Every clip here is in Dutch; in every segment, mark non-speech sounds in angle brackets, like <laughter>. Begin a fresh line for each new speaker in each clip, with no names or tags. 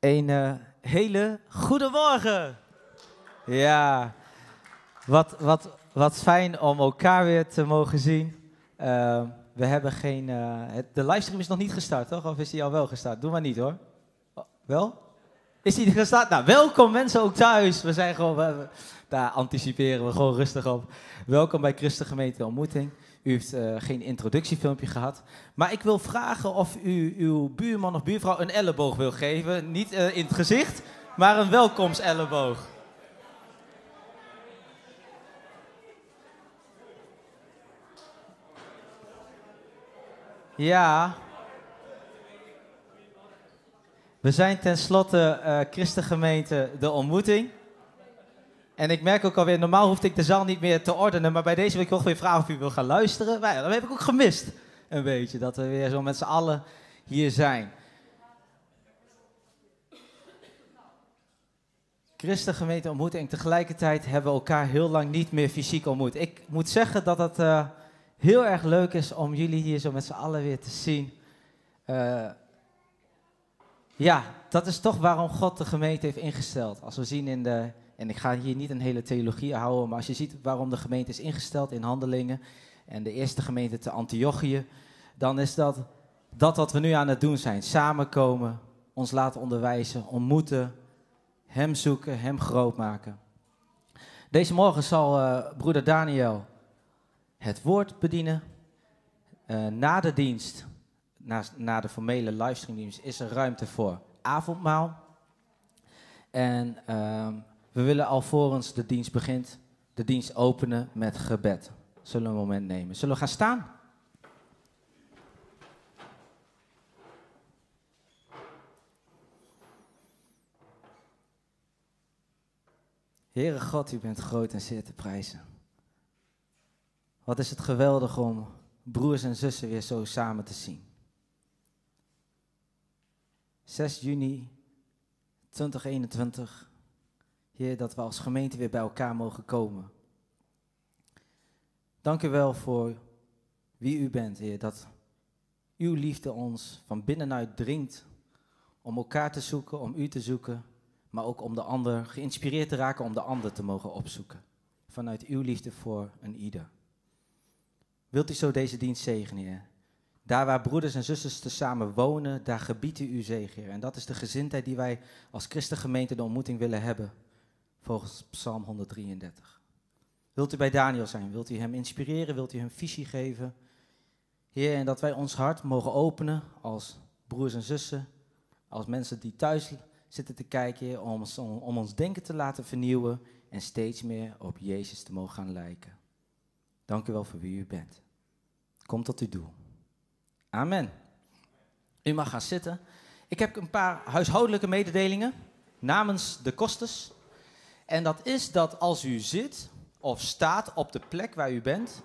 Een eh, hele goede morgen. Ja, wat, wat, wat fijn om elkaar weer te mogen zien. Uh, we hebben geen. Het, de livestream is nog niet gestart, toch? Of is die al wel gestart? Doe maar niet hoor. Oh, wel? Is die gestart? Nou, welkom mensen ook thuis. We zijn gewoon. We, daar anticiperen we gewoon rustig op. Welkom bij Christen Gemeente Ontmoeting. U heeft uh, geen introductiefilmpje gehad. Maar ik wil vragen of u uw buurman of buurvrouw een elleboog wil geven. Niet uh, in het gezicht, maar een welkomstelleboog. Ja. We zijn tenslotte uh, Christengemeente De Ontmoeting. En ik merk ook alweer, normaal hoefde ik de zaal niet meer te ordenen, maar bij deze wil ik toch weer vragen of u wil gaan luisteren. Maar dat heb ik ook gemist, een beetje, dat we weer zo met z'n allen hier zijn. Christengemeente ontmoeten en tegelijkertijd hebben we elkaar heel lang niet meer fysiek ontmoet. Ik moet zeggen dat het uh, heel erg leuk is om jullie hier zo met z'n allen weer te zien. Uh, ja, dat is toch waarom God de gemeente heeft ingesteld. Als we zien in de en ik ga hier niet een hele theologie houden, maar als je ziet waarom de gemeente is ingesteld in handelingen en de eerste gemeente te Antiochië, dan is dat dat wat we nu aan het doen zijn. Samenkomen, ons laten onderwijzen, ontmoeten, hem zoeken, hem groot maken. Deze morgen zal uh, broeder Daniel het woord bedienen. Uh, na de dienst, na, na de formele livestreamdienst, is er ruimte voor avondmaal. En uh, we willen alvorens de dienst begint, de dienst openen met gebed. Zullen we een moment nemen? Zullen we gaan staan? Heere God, u bent groot en zeer te prijzen. Wat is het geweldig om broers en zussen weer zo samen te zien. 6 juni 2021 Heer, dat we als gemeente weer bij elkaar mogen komen. Dank u wel voor wie u bent, Heer, dat uw liefde ons van binnenuit dringt om elkaar te zoeken, om u te zoeken, maar ook om de ander geïnspireerd te raken om de ander te mogen opzoeken. Vanuit uw liefde voor een ieder. Wilt u zo deze dienst zegenen, Heer? Daar waar broeders en zusters tezamen wonen, daar gebiedt u uw zegen, Heer. En dat is de gezindheid die wij als christengemeente de ontmoeting willen hebben volgens Psalm 133. Wilt u bij Daniel zijn? Wilt u hem inspireren? Wilt u hem visie geven? Heer, en dat wij ons hart mogen openen als broers en zussen, als mensen die thuis zitten te kijken, om, ons, om ons denken te laten vernieuwen en steeds meer op Jezus te mogen gaan lijken. Dank u wel voor wie u bent. Kom tot uw doel. Amen. U mag gaan zitten. Ik heb een paar huishoudelijke mededelingen namens de kostes. En dat is dat als u zit of staat op de plek waar u bent,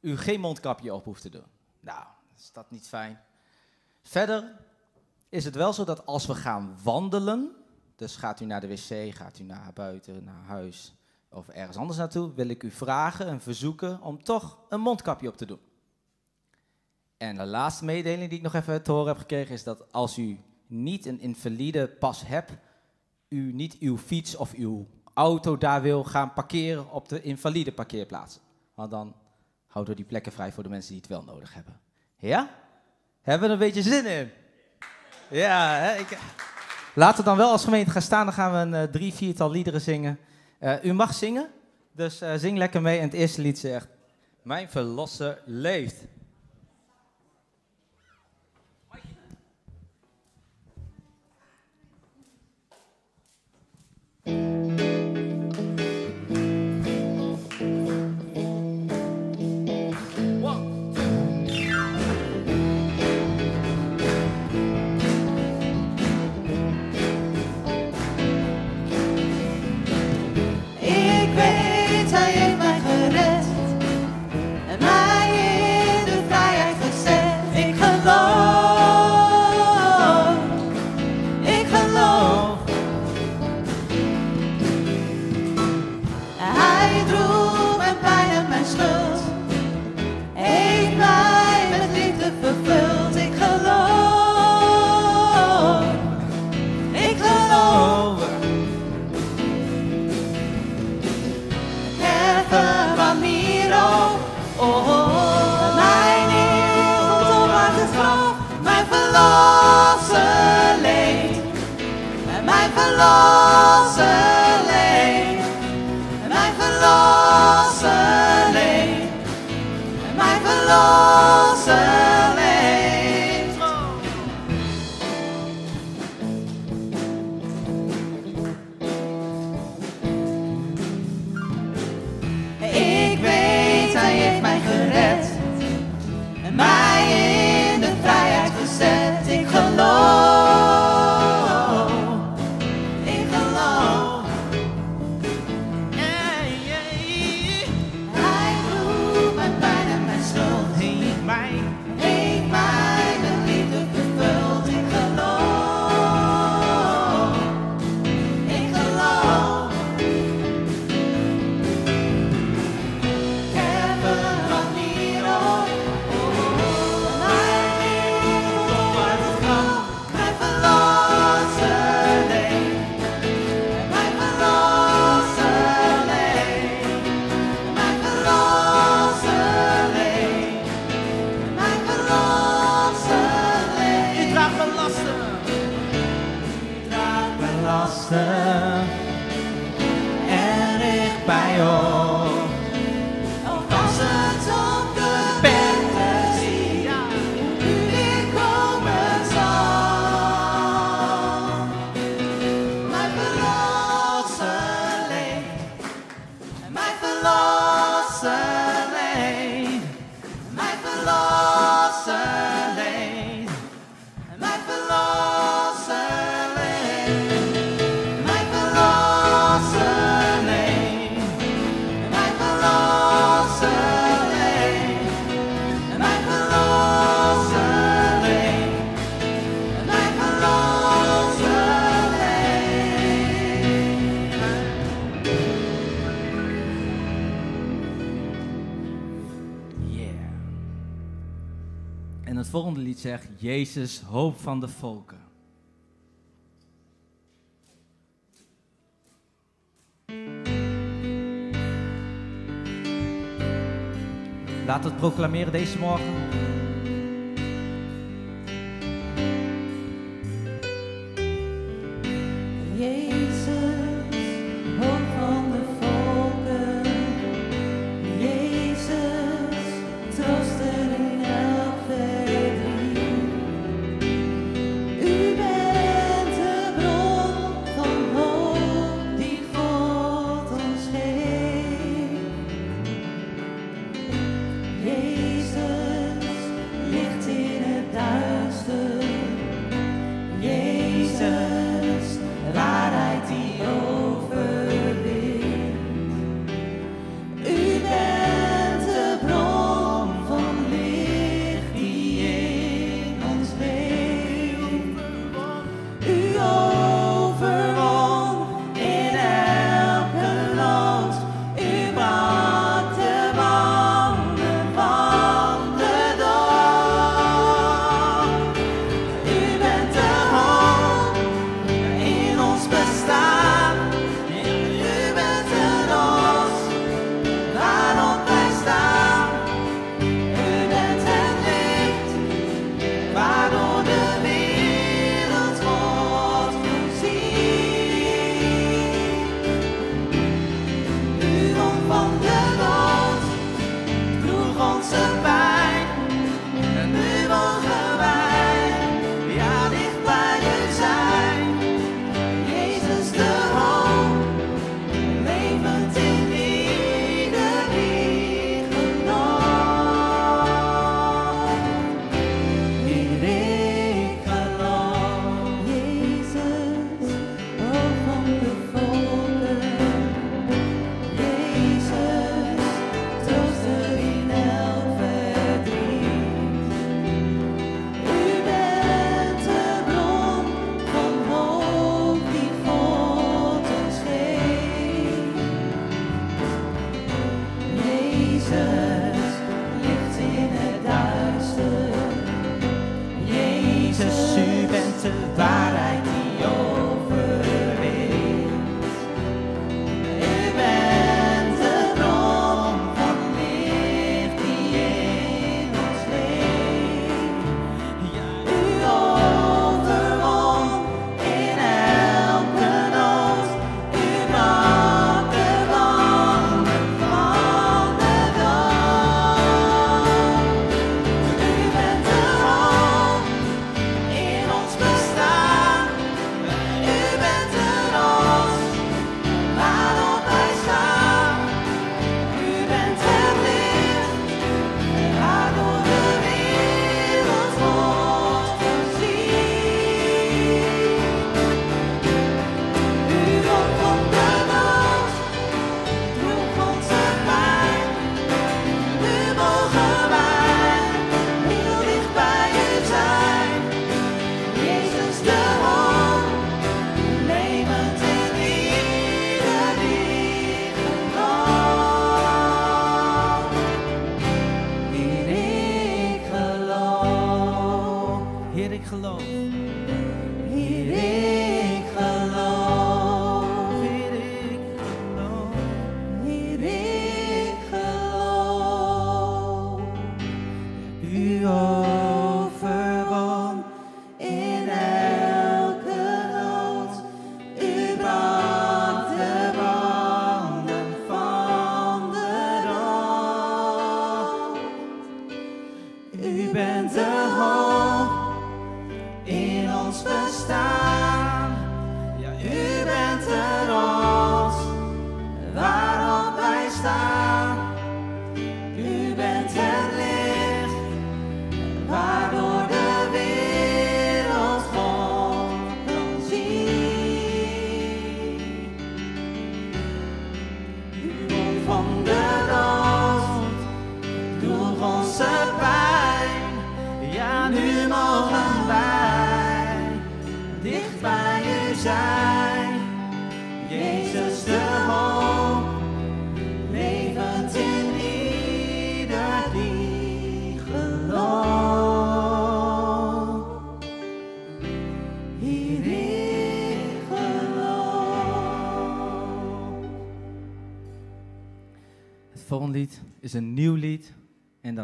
u geen mondkapje op hoeft te doen. Nou, is dat niet fijn? Verder is het wel zo dat als we gaan wandelen, dus gaat u naar de wc, gaat u naar buiten, naar huis of ergens anders naartoe, wil ik u vragen en verzoeken om toch een mondkapje op te doen. En de laatste mededeling die ik nog even te horen heb gekregen is dat als u niet een invalide pas hebt, u niet uw fiets of uw auto daar wil gaan parkeren op de invalide parkeerplaatsen. Want dan houden we die plekken vrij voor de mensen die het wel nodig hebben. Ja? Hebben we er een beetje zin in? Ja, hè? Ik... laten we dan wel als gemeente gaan staan. Dan gaan we een uh, drie, viertal liederen zingen. Uh, u mag zingen, dus uh, zing lekker mee. En het eerste lied zegt, mijn verlosser leeft.
volgende lied zegt, Jezus, hoop van de volken. Laat het proclameren deze morgen.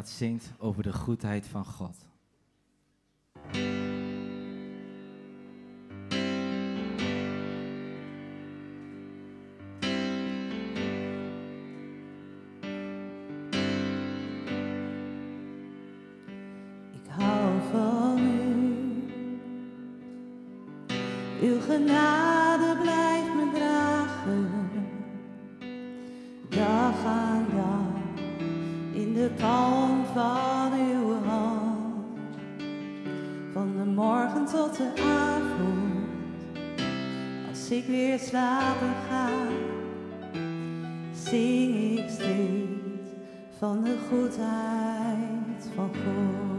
dat zingt over de goedheid van God.
van u. Uw genade. ik weer slapen ga, zing ik steeds van de goedheid van God.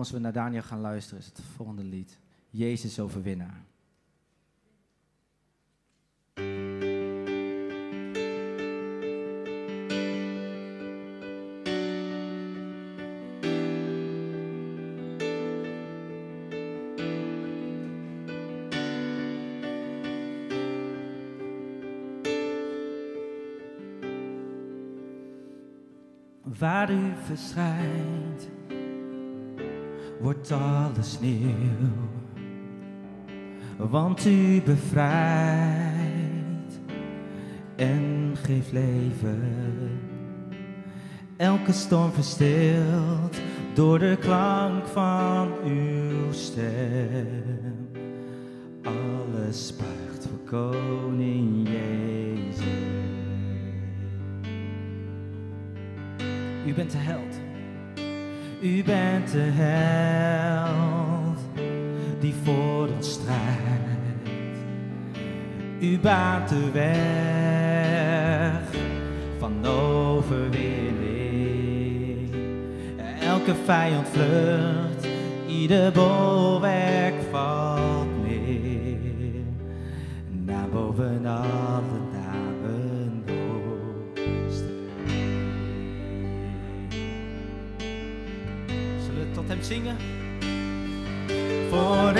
als we naar Daniel gaan luisteren, is het volgende lied. Jezus overwinnaar. Waar u verschijnt de sneeuw, want u bevrijdt en geeft leven. Elke storm verstilt door de klank van uw stem. Alles buigt voor koning Jezus. U bent de held. U bent de held die voor ons strijdt. U baart de weg van overwinning. Elke vijand vlucht, ieder bolwerk valt neer. Naar boven
singer. For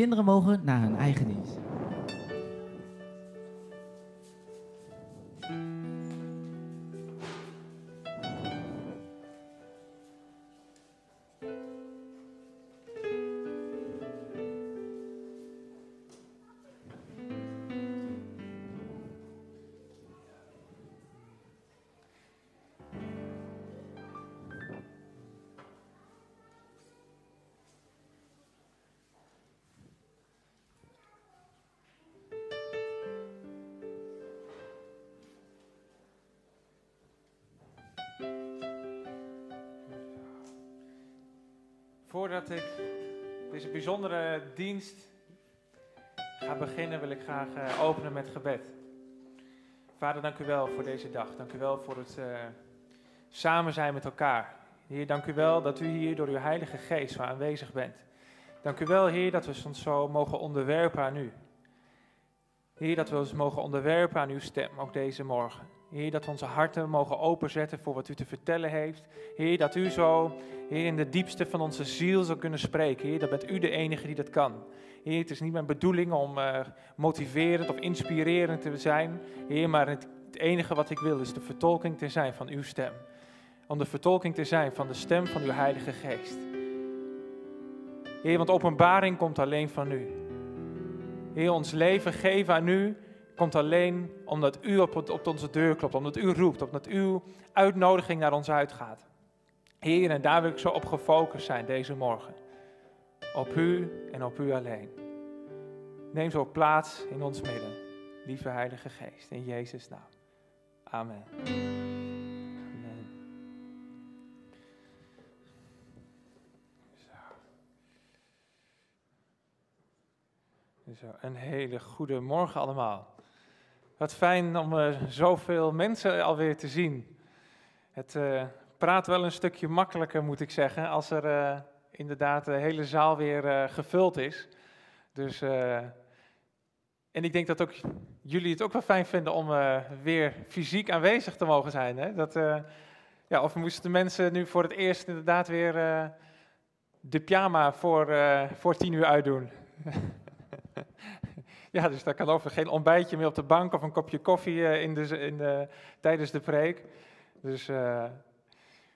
kinderen mogen naar hun eigen dienst.
Voordat ik deze bijzondere dienst ga beginnen, wil ik graag eh, openen met gebed. Vader, dank u wel voor deze dag. Dank u wel voor het eh, samen zijn met elkaar. Heer, dank u wel dat u hier door uw Heilige Geest aanwezig bent. Dank u wel, Heer, dat we ons zo mogen onderwerpen aan u. Heer, dat we ons mogen onderwerpen aan uw stem, ook deze morgen. Heer, dat we onze harten mogen openzetten voor wat u te vertellen heeft. Heer, dat u zo, Heer, in de diepste van onze ziel zou kunnen spreken. Heer, dat bent u de enige die dat kan. Heer, het is niet mijn bedoeling om eh, motiverend of inspirerend te zijn. Heer, maar het, enige wat ik wil is de vertolking te zijn van uw stem. Om de vertolking te zijn van de stem van uw Heilige Geest. Heer, want openbaring komt alleen van u. Heer, ons leven geven aan u komt alleen omdat u op, op onze deur klopt, omdat u roept, omdat uw uitnodiging naar ons uitgaat. Heer, en daar wil ik zo op gefocust zijn deze morgen. Op u en op u alleen. Neem zo plaats in ons midden, lieve Heilige Geest, in Jezus' naam. Amen. Amen. Zo. Zo, een hele goede morgen allemaal. Wat fijn om uh, zoveel mensen alweer te zien. Het uh, praat wel een stukje makkelijker, moet ik zeggen, als er uh, inderdaad de hele zaal weer gevuld is. Dus, en ik denk dat ook jullie het ook wel fijn vinden om weer fysiek aanwezig te mogen zijn. Hè? Dat, ja, of moesten de mensen nu voor het eerst inderdaad weer de pyjama voor, voor tien uur uitdoen? <laughs> Ja, dus daar kan over geen ontbijtje meer op de bank of een kopje koffie uh, in de, in de, tijdens de preek. Dus, uh,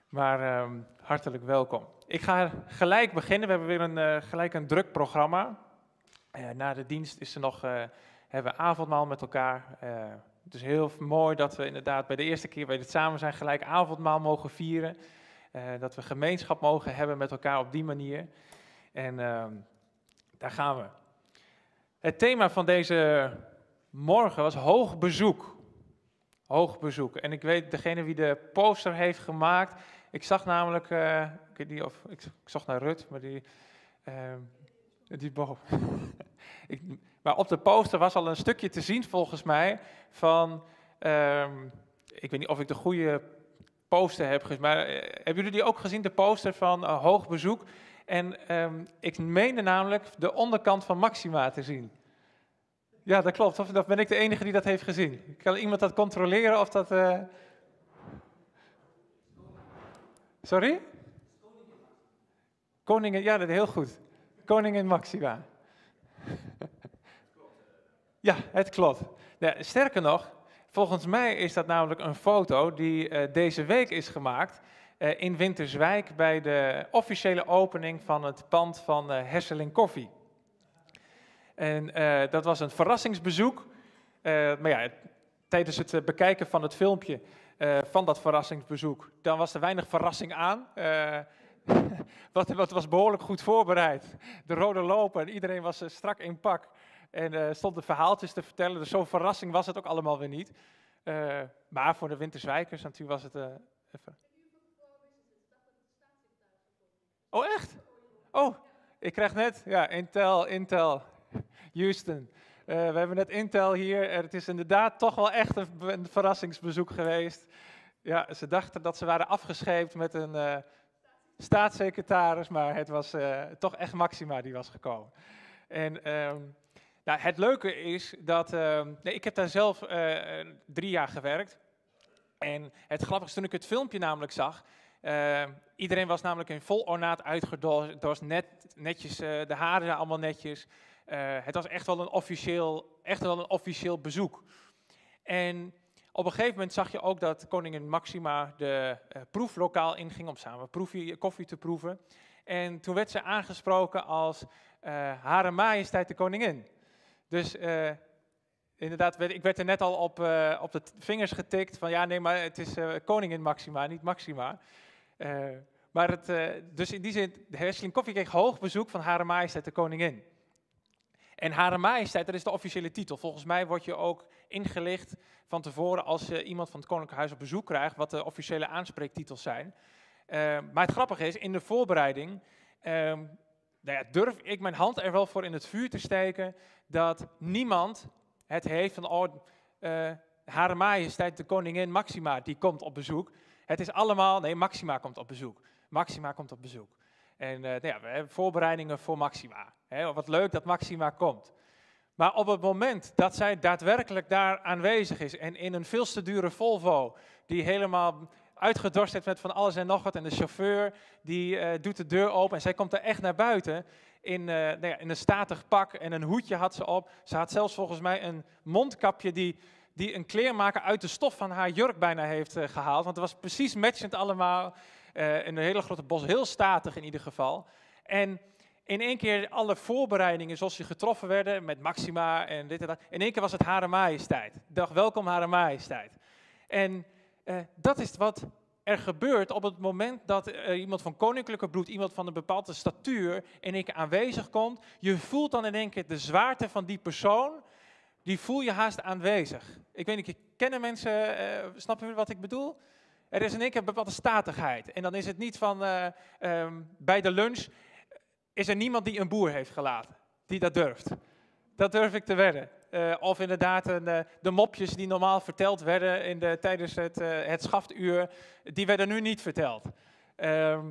maar um, hartelijk welkom. Ik ga gelijk beginnen. We hebben weer een, uh, gelijk een druk programma. na de dienst is er nog, hebben we avondmaal met elkaar. het is heel mooi dat we inderdaad bij de eerste keer bij het samen zijn gelijk avondmaal mogen vieren. dat we gemeenschap mogen hebben met elkaar op die manier. En ehm, daar gaan we. Het thema van deze morgen was hoog bezoek. Hoog bezoek. En ik weet, degene wie de poster heeft gemaakt, ik zag namelijk, uh, ik, weet niet of, ik, ik zocht naar Rut, maar die, uh, die boven. <laughs> ik, maar op de poster was al een stukje te zien volgens mij van, um, ik weet niet of ik de goede poster heb gezien, maar uh, hebben jullie die ook gezien, de poster van hoog bezoek? En um, ik meende namelijk de onderkant van Maxima te zien. Ja, dat klopt. Of, of ben ik de enige die dat heeft gezien? Kan iemand dat controleren of dat... Uh... Sorry? Koningin, ja, dat is heel goed. Koningin Maxima. <laughs> ja, het klopt. Sterker nog, volgens mij is dat namelijk een foto die uh, deze week is gemaakt in Winterswijk bij de officiële opening van het pand van uh, Hesseling Koffie. En uh, dat was een verrassingsbezoek. maar ja, tijdens het bekijken van het filmpje van dat verrassingsbezoek, dan was er weinig verrassing aan. <laughs> wat, was behoorlijk goed voorbereid. De rode loper en iedereen was strak in pak. En uh, stonden verhaaltjes te vertellen. Dus zo'n verrassing was het ook allemaal weer niet. Maar voor de Winterswijkers natuurlijk was het even. Oh, echt? Oh, ik krijg net, ja, Intel, Intel, Houston. we hebben net Intel hier. Het is inderdaad toch wel echt een, verrassingsbezoek geweest. Ja, ze dachten dat ze waren afgescheept met een staatssecretaris, maar het was toch echt Maxima die was gekomen. En um, nou, het leuke is dat, uh, nee, ik heb daar zelf drie jaar gewerkt. En het grappige is, toen ik het filmpje namelijk zag, Eh, iedereen was namelijk in vol ornaat uitgedost, net, netjes, eh, de haren allemaal netjes. Eh, het was echt wel, een officieel, echt wel een officieel bezoek. En op een gegeven moment zag je ook dat koningin Maxima de proeflokaal inging om samen proefie, koffie te proeven. En toen werd ze aangesproken als Hare Majesteit de Koningin. Dus inderdaad, ik werd er net al op, op de vingers getikt van ja, nee, maar het is Koningin Maxima, niet Maxima. Eh, maar het, eh, dus in die zin, de Hesseling Koffie kreeg hoog bezoek van Hare Majesteit de Koningin. En Hare Majesteit, dat is de officiële titel. Volgens mij word je ook ingelicht van tevoren als je iemand van het Koninklijk Huis op bezoek krijgt, wat de officiële aanspreektitels zijn. Eh, maar het grappige is, in de voorbereiding ehm, nou ja, durf ik mijn hand er wel voor in het vuur te steken dat niemand het heeft van, oh, eh Hare Majesteit de Koningin Maxima, die komt op bezoek. Het is allemaal, nee, Maxima komt op bezoek. Maxima komt op bezoek. En eh, nou ja, we hebben voorbereidingen voor Maxima. Wat leuk dat Maxima komt. Maar op het moment dat zij daadwerkelijk daar aanwezig is en in een veel te dure Volvo, die helemaal uitgedorst is met van alles en nog wat, en de chauffeur die eh, doet de deur open en zij komt er echt naar buiten in, eh, nou ja, in een statig pak en een hoedje had ze op. Ze had zelfs volgens mij een mondkapje die, die een kleermaker uit de stof van haar jurk bijna heeft eh, gehaald, want het was precies matchend allemaal, eh, in een hele grote bos, heel statig in ieder geval. En in één keer alle voorbereidingen zoals die getroffen werden met Maxima en dit en dat. In één keer was het Hare Majesteit. Dacht, welkom Hare Majesteit. En eh, dat is wat er gebeurt op het moment dat iemand van koninklijke bloed, iemand van een bepaalde statuur, in één keer aanwezig komt. Je voelt dan in één keer de zwaarte van die persoon, die voel je haast aanwezig. Ik weet niet, kennen mensen, eh snappen jullie wat ik bedoel? Er is in één keer bepaalde statigheid. En dan is het niet van eh, ehm, bij de lunch is er niemand die een boer heeft gelaten, die dat durft. Dat durf ik te wedden. Eh, of inderdaad een, de mopjes die normaal verteld werden in de, tijdens het, eh, het schaftuur, die werden nu niet verteld. Ehm,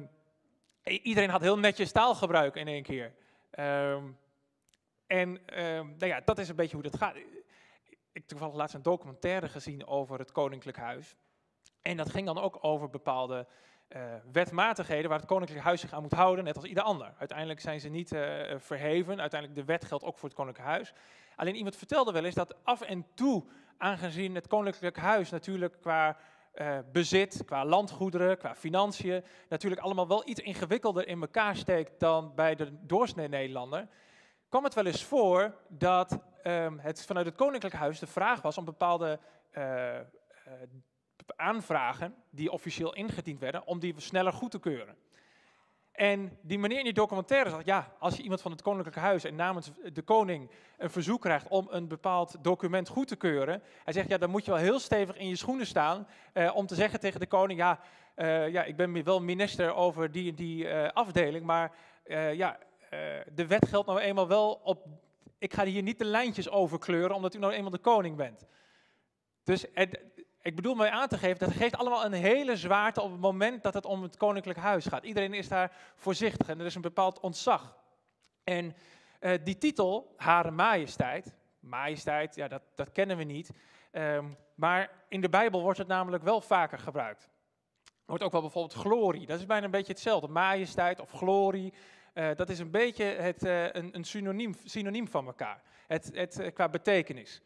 iedereen had heel netjes taalgebruik in één keer. Ehm, en ehm, nou ja, dat is een beetje hoe dat gaat. Ik toevallig laatst een documentaire gezien over het Koninklijk Huis. En dat ging dan ook over bepaalde eh, wetmatigheden waar het Koninklijk Huis zich aan moet houden, net als ieder ander. Uiteindelijk zijn ze niet eh, verheven. Uiteindelijk de wet geldt ook voor het Koninklijk Huis. Alleen iemand vertelde wel eens dat af en toe, aangezien het Koninklijk Huis natuurlijk qua eh, bezit, qua landgoederen, qua financiën, natuurlijk allemaal wel iets ingewikkelder in elkaar steekt dan bij de doorsnee Nederlander, kwam het wel eens voor dat ehm, het vanuit het Koninklijk Huis de vraag was om bepaalde eh, eh, aanvragen die officieel ingediend werden, om die sneller goed te keuren. En die meneer in die documentaire zegt, ja, als je iemand van het Koninklijk Huis en namens de koning een verzoek krijgt om een bepaald document goed te keuren, hij zegt, ja, dan moet je wel heel stevig in je schoenen staan eh, om te zeggen tegen de koning, ja, ja ik ben wel minister over die en die afdeling, maar ja, de wet geldt nou eenmaal wel op, ik ga hier niet de lijntjes over kleuren, omdat u nou eenmaal de koning bent. Dus ik bedoel mij aan te geven, dat geeft allemaal een hele zwaarte op het moment dat het om het koninklijk huis gaat. Iedereen is daar voorzichtig en er is een bepaald ontzag. En eh, die titel, Hare Majesteit, majesteit, ja, dat, dat kennen we niet. Ehm, maar in de Bijbel wordt het namelijk wel vaker gebruikt. Wordt ook wel bijvoorbeeld glorie, dat is bijna een beetje hetzelfde. Majesteit of glorie, eh, dat is een beetje het, eh, een, een synoniem, synoniem van elkaar. Het, het, eh, qua betekenis.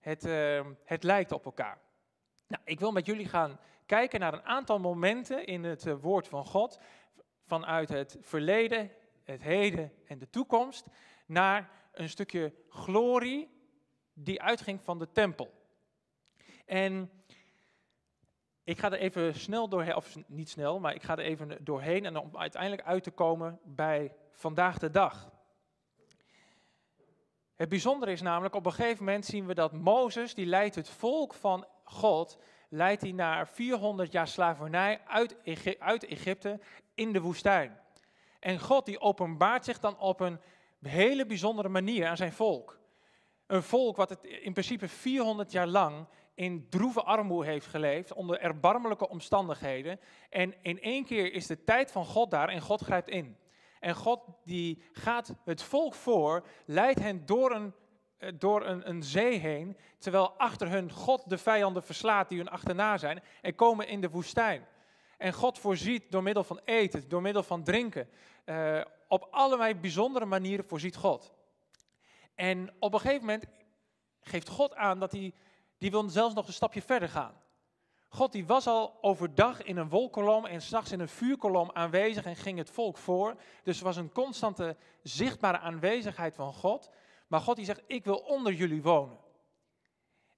Het, ehm, het lijkt op elkaar. Nou, ik wil met jullie gaan kijken naar een aantal momenten in het eh, woord van God, vanuit het verleden, het heden en de toekomst, naar een stukje glorie die uitging van de tempel. En ik ga er even snel doorheen, of niet snel, maar ik ga er even doorheen en om uiteindelijk uit te komen bij vandaag de dag. Het bijzondere is namelijk, op een gegeven moment zien we dat Mozes, die leidt het volk van God, leidt hij naar 400 jaar slavernij uit, Egy- uit Egypte in de woestijn. En God die openbaart zich dan op een hele bijzondere manier aan zijn volk. Een volk wat het in principe 400 jaar lang in droeve armoede heeft geleefd, onder erbarmelijke omstandigheden. En in één keer is de tijd van God daar en God grijpt in. En God die gaat het volk voor, leidt hen door een, eh, door een, een zee heen, terwijl achter hun God de vijanden verslaat die hun achterna zijn en komen in de woestijn. En God voorziet door middel van eten, door middel van drinken. eh, op allerlei bijzondere manieren voorziet God. En op een gegeven moment geeft God aan dat hij, die wil zelfs nog een stapje verder gaan. God die was al overdag in een wolkolom en s'nachts in een vuurkolom aanwezig en ging het volk voor. Dus er was een constante zichtbare aanwezigheid van God. Maar God die zegt, ik wil onder jullie wonen.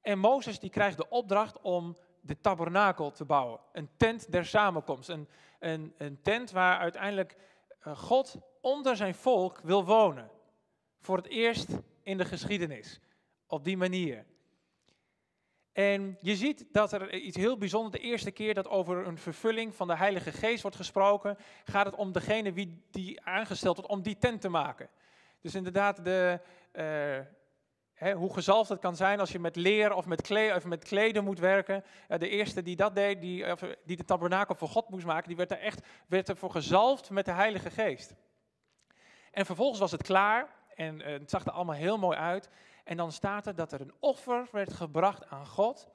En Mozes die krijgt de opdracht om de tabernakel te bouwen. Een tent der samenkomst. Een, een, een tent waar uiteindelijk eh, God onder zijn volk wil wonen. Voor het eerst in de geschiedenis. Op die manier. En je ziet dat er iets heel bijzonders, de eerste keer dat over een vervulling van de Heilige Geest wordt gesproken, gaat het om degene wie die aangesteld wordt om die tent te maken. Dus inderdaad, de, eh, hoe gezalfd het kan zijn als je met leer of met, kle of met kleden moet werken. Eh, de eerste die dat deed, die, of, die de tabernakel voor God moest maken, die werd er echt werd ervoor gezalfd met de Heilige Geest. En vervolgens was het klaar en eh, het zag er allemaal heel mooi uit. En dan staat er dat er een offer werd gebracht aan God.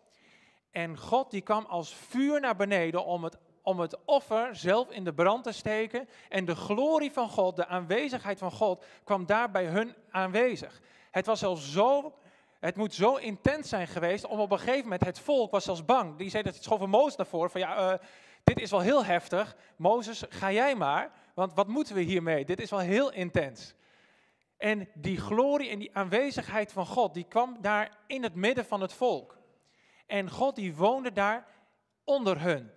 En God die kwam als vuur naar beneden om het, om het offer zelf in de brand te steken. En de glorie van God, de aanwezigheid van God, kwam daar bij hun aanwezig. Het was zelfs zo, het moet zo intens zijn geweest, om op een gegeven moment, het volk was zelfs bang. Die zei dat het schoven Mozes daarvoor, van ja, eh, dit is wel heel heftig. Mozes, ga jij maar, want wat moeten we hiermee? Dit is wel heel intens. En die glorie en die aanwezigheid van God, die kwam daar in het midden van het volk. En God die woonde daar onder hun.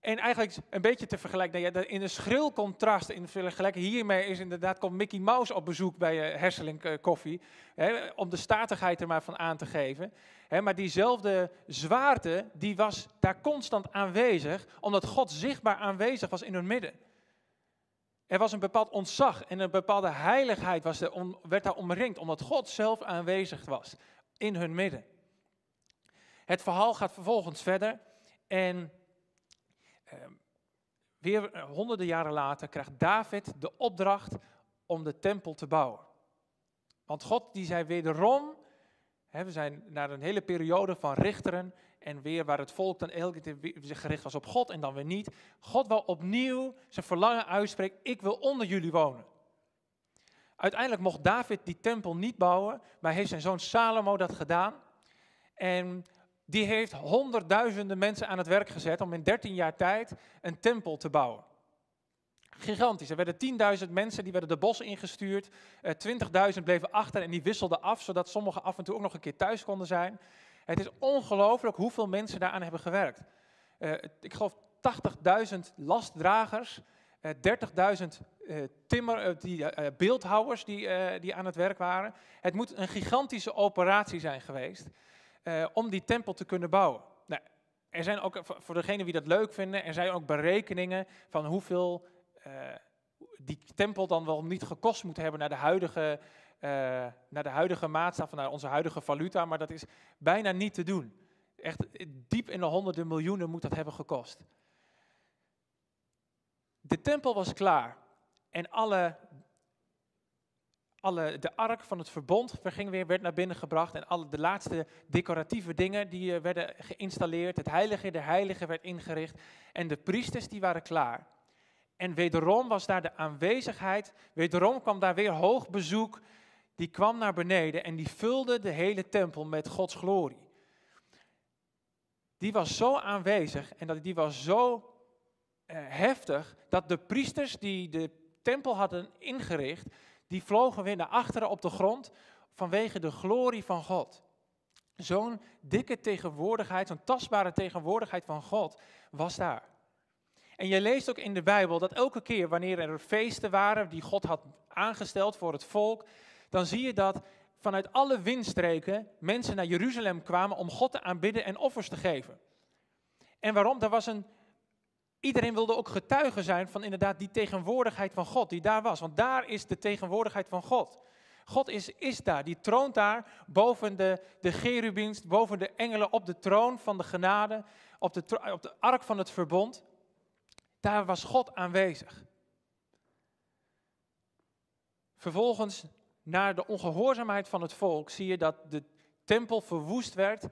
En eigenlijk een beetje te vergelijken, in een schril contrast, in vergelijking hiermee is inderdaad, komt Mickey Mouse op bezoek bij uh, Koffie, om de statigheid er maar van aan te geven. Hè, maar diezelfde zwaarte, die was daar constant aanwezig, omdat God zichtbaar aanwezig was in hun midden. Er was een bepaald ontzag en een bepaalde heiligheid was er werd daar omringd, omdat God zelf aanwezig was in hun midden. Het verhaal gaat vervolgens verder en eh, weer honderden jaren later krijgt David de opdracht om de tempel te bouwen. Want God die zei wederom, hè, we zijn naar een hele periode van richteren en weer waar het volk dan elke keer zich gericht was op God en dan weer niet. God wil opnieuw zijn verlangen uitspreken, ik wil onder jullie wonen. Uiteindelijk mocht David die tempel niet bouwen, maar heeft zijn zoon Salomo dat gedaan. En die heeft honderdduizenden mensen aan het werk gezet om in 13 jaar tijd een tempel te bouwen. Gigantisch. Er werden 10.000 mensen, die werden de bos ingestuurd. Uh, 20.000 bleven achter en die wisselden af, zodat sommigen af en toe ook nog een keer thuis konden zijn. Het is ongelooflijk hoeveel mensen daaraan hebben gewerkt. Uh, ik geloof 80.000 lastdragers, uh, 30.000 uh, timmer, die, eh, beeldhouwers die, eh, die aan het werk waren. Het moet een gigantische operatie zijn geweest om die tempel te kunnen bouwen. Nou, er zijn ook, voor degenen die dat leuk vinden, er zijn ook berekeningen van hoeveel die tempel dan wel niet gekost moet hebben naar de huidige, uh, naar de huidige maatstaf, naar onze huidige valuta, maar dat is bijna niet te doen. Echt diep in de honderden miljoenen moet dat hebben gekost. De tempel was klaar en alle alle, de ark van het verbond ging weer, werd naar binnen gebracht en alle de laatste decoratieve dingen die werden geïnstalleerd. Het heilige der heiligen werd ingericht en de priesters die waren klaar. En wederom was daar de aanwezigheid, wederom kwam daar weer hoog bezoek, die kwam naar beneden en die vulde de hele tempel met Gods glorie. Die was zo aanwezig en die was zo uh, heftig dat de priesters die de tempel hadden ingericht, die vlogen weer naar achteren op de grond vanwege de glorie van God. Zo'n dikke tegenwoordigheid, zo'n tastbare tegenwoordigheid van God was daar. En je leest ook in de Bijbel dat elke keer wanneer er feesten waren die God had aangesteld voor het volk, dan zie je dat vanuit alle windstreken mensen naar Jeruzalem kwamen om God te aanbidden en offers te geven. En waarom? Er was een Iedereen wilde ook getuige zijn van inderdaad die tegenwoordigheid van God die daar was. Want daar is de tegenwoordigheid van God. God is, is daar, die troont daar boven de, de cherubiens, boven de engelen op de troon van de genade, op de, op de ark van het verbond. Daar was God aanwezig. Vervolgens, naar de ongehoorzaamheid van het volk, zie je dat de tempel verwoest werd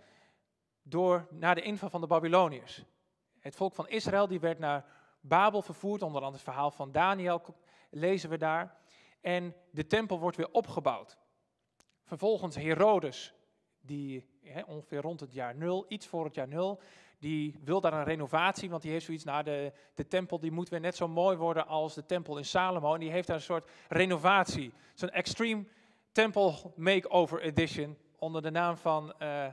door, na de inval van de Babyloniërs. Het volk van Israël die werd naar Babel vervoerd, onder andere het verhaal van Daniel lezen we daar. En de tempel wordt weer opgebouwd. Vervolgens Herodes, die ongeveer rond het jaar nul, iets voor het jaar nul, die wil daar een renovatie, want die heeft zoiets, nou de, de tempel die moet weer net zo mooi worden als de tempel in Salomo. En die heeft daar een soort renovatie, zo'n extreme temple makeover edition onder de naam van eh,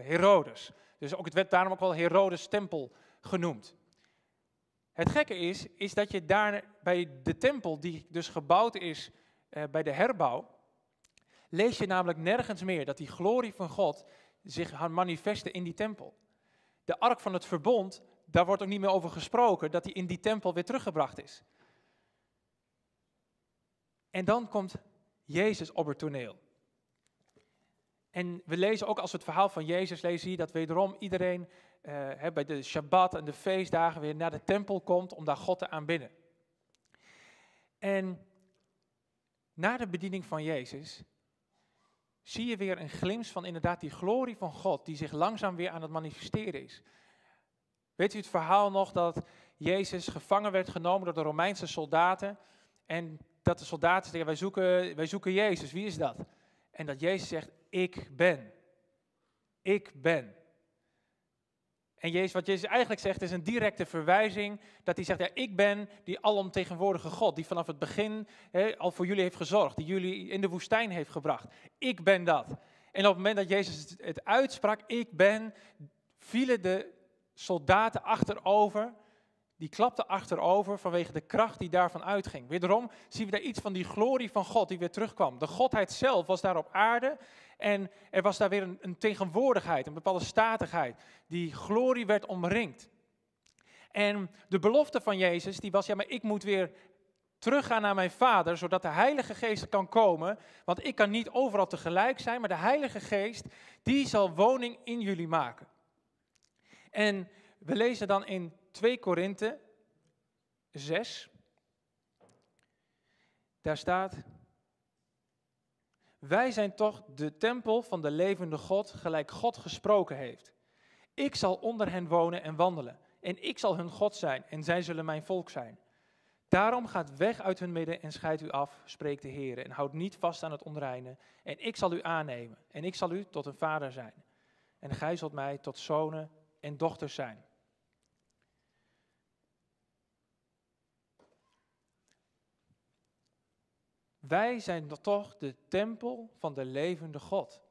Herodes. Dus ook, het werd daarom ook wel Herodes tempel genoemd. Het gekke is, is dat je daar bij de tempel, die dus gebouwd is eh, bij de herbouw, lees je namelijk nergens meer dat die glorie van God zich gaat manifesten in die tempel. De ark van het verbond, daar wordt ook niet meer over gesproken dat die in die tempel weer teruggebracht is. En dan komt Jezus op het toneel. En we lezen ook als we het verhaal van Jezus lezen hier dat wederom iedereen eh, bij de Shabbat en de feestdagen weer naar de tempel komt om daar God te aanbidden. En na de bediening van Jezus zie je weer een glimp van inderdaad die glorie van God die zich langzaam weer aan het manifesteren is. Weet u het verhaal nog dat Jezus gevangen werd genomen door de Romeinse soldaten en dat de soldaten zeggen wij zoeken, wij zoeken Jezus, wie is dat? En dat Jezus zegt ik ben. Ik ben. En Jezus, wat Jezus eigenlijk zegt is een directe verwijzing. Dat hij zegt, ja, ik ben die alomtegenwoordige God. Die vanaf het begin al voor jullie heeft gezorgd. Die jullie in de woestijn heeft gebracht. Ik ben dat. En op het moment dat Jezus het uitsprak, ik ben, vielen de soldaten achterover. Die klapten achterover vanwege de kracht die daarvan uitging. Wederom zien we daar iets van die glorie van God die weer terugkwam. De Godheid zelf was daar op aarde. En er was daar weer een, een tegenwoordigheid, een bepaalde statigheid. Die glorie werd omringd. En de belofte van Jezus, die was, ja, maar ik moet weer teruggaan naar mijn Vader, zodat de Heilige Geest kan komen. Want ik kan niet overal tegelijk zijn, maar de Heilige Geest, die zal woning in jullie maken. En we lezen dan in 2 Korinthe 6. Daar staat, wij zijn toch de tempel van de levende God, gelijk God gesproken heeft. Ik zal onder hen wonen en wandelen. En ik zal hun God zijn en zij zullen mijn volk zijn. Daarom gaat weg uit hun midden en scheidt u af, spreekt de Heer. En houd niet vast aan het onreine. En ik zal u aannemen. En ik zal u tot een vader zijn. En gij zult mij tot zonen en dochters zijn. Wij zijn toch de tempel van de levende God.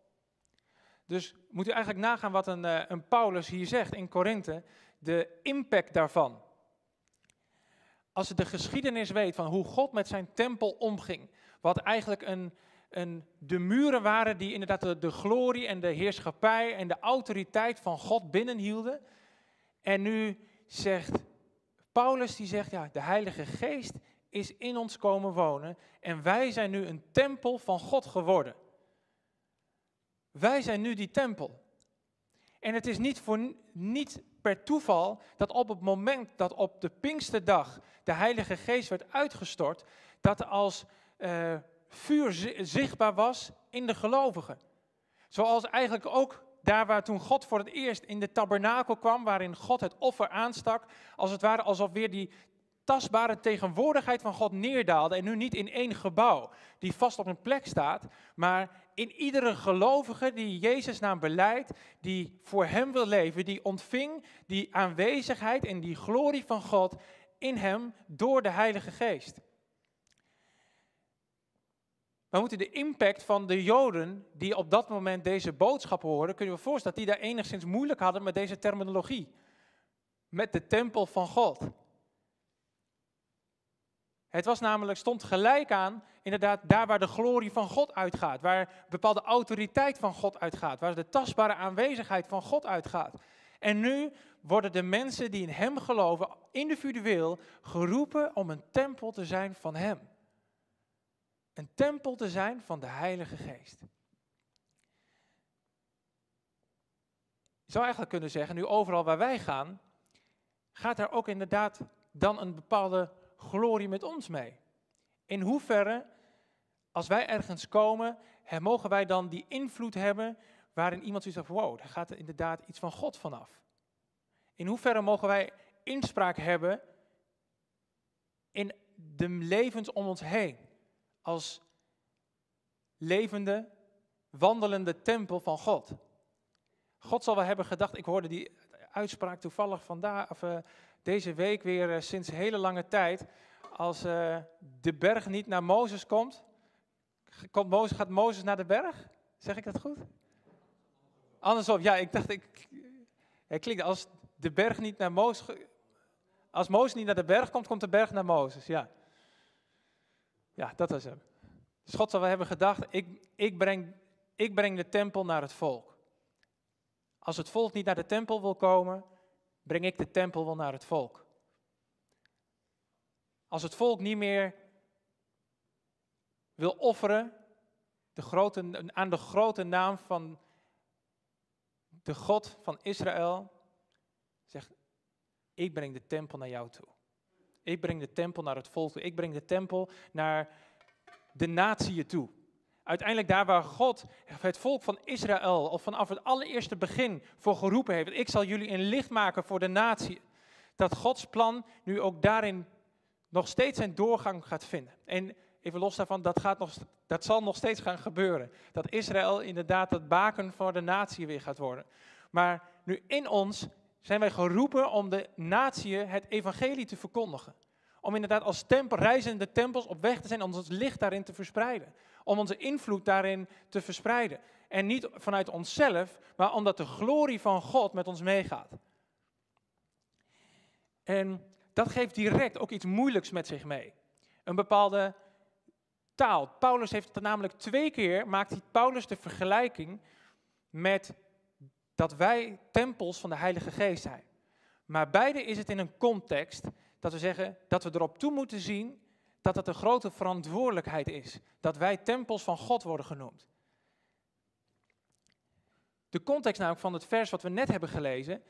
Dus moet u eigenlijk nagaan wat een, eh, een Paulus hier zegt in Korinthe, de impact daarvan. Als je de geschiedenis weet van hoe God met zijn tempel omging, wat eigenlijk een, een, de muren waren die inderdaad de, de glorie en de heerschappij en de autoriteit van God binnenhielden. En nu zegt Paulus, die zegt, ja, de Heilige Geest is in ons komen wonen en wij zijn nu een tempel van God geworden. Wij zijn nu die tempel. En het is niet, voor, niet per toeval dat op het moment dat op de Pinksterdag de Heilige Geest werd uitgestort, dat als eh, vuur zi- zichtbaar was in de gelovigen. Zoals eigenlijk ook daar waar toen God voor het eerst in de tabernakel kwam, waarin God het offer aanstak, als het ware alsof weer die tastbare tegenwoordigheid van God neerdaalde. En nu niet in één gebouw die vast op een plek staat, maar in iedere gelovige die Jezus naam beleidt, die voor hem wil leven, die ontving die aanwezigheid en die glorie van God in hem door de Heilige Geest. We moeten de impact van de Joden die op dat moment deze boodschap hoorden, kunnen we voorstellen dat die daar enigszins moeilijk hadden met deze terminologie. Met de tempel van God. Het was namelijk, stond gelijk aan, inderdaad, daar waar de glorie van God uitgaat. Waar bepaalde autoriteit van God uitgaat. Waar de tastbare aanwezigheid van God uitgaat. En nu worden de mensen die in Hem geloven, individueel, geroepen om een tempel te zijn van Hem. Een tempel te zijn van de Heilige Geest. Je zou eigenlijk kunnen zeggen, nu overal waar wij gaan, gaat er ook inderdaad dan een bepaalde glorie met ons mee. In hoeverre, als wij ergens komen, mogen wij dan die invloed hebben waarin iemand zoiets zegt, wow, daar gaat er inderdaad iets van God vanaf. In hoeverre mogen wij inspraak hebben in de levens om ons heen? Als levende, wandelende tempel van God. God zal wel hebben gedacht, ik hoorde die uitspraak toevallig vandaag, of, eh, deze week weer eh, sinds hele lange tijd. Als eh, de berg niet naar Mozes komt, komt Mozes, gaat Mozes naar de berg? Zeg ik dat goed? Andersom, ja, ik dacht, ik, het klinkt als de berg niet naar Mozes, als Mozes niet naar de berg komt, komt de berg naar Mozes, ja. Ja, dat was hem. Dus God zal wel hebben gedacht, ik, ik, breng, ik breng de tempel naar het volk. Als het volk niet naar de tempel wil komen, breng ik de tempel wel naar het volk. Als het volk niet meer wil offeren grote, aan de grote naam van de God van Israël, zegt, ik breng de tempel naar jou toe. Ik breng de tempel naar het volk toe. Ik breng de tempel naar de natieën toe. Uiteindelijk daar waar God het volk van Israël of vanaf het allereerste begin voor geroepen heeft. Ik zal jullie een licht maken voor de natie. Dat Gods plan nu ook daarin nog steeds zijn doorgang gaat vinden. En even los daarvan, dat, gaat nog, dat zal nog steeds gaan gebeuren. Dat Israël inderdaad het baken voor de natie weer gaat worden. Maar nu in ons zijn wij geroepen om de natie het evangelie te verkondigen. Om inderdaad als tempel, reizende tempels op weg te zijn, om ons licht daarin te verspreiden. Om onze invloed daarin te verspreiden. En niet vanuit onszelf, maar omdat de glorie van God met ons meegaat. En dat geeft direct ook iets moeilijks met zich mee. Een bepaalde taal. Paulus heeft het namelijk twee keer, maakt Paulus de vergelijking met dat wij tempels van de Heilige Geest zijn. Maar beide is het in een context dat we zeggen dat we erop toe moeten zien dat het een grote verantwoordelijkheid is. Dat wij tempels van God worden genoemd. De context namelijk van het vers wat we net hebben gelezen.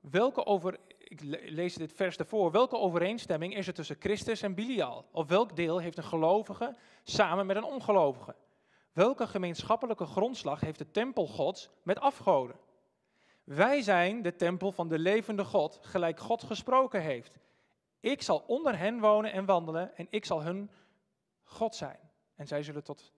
Welke over, ik le- lees dit vers ervoor. Welke overeenstemming is er tussen Christus en Bilial? Of welk deel heeft een gelovige samen met een ongelovige? Welke gemeenschappelijke grondslag heeft de tempel Gods met afgoden? Wij zijn de tempel van de levende God, gelijk God gesproken heeft. Ik zal onder hen wonen en wandelen en ik zal hun God zijn. En zij zullen tot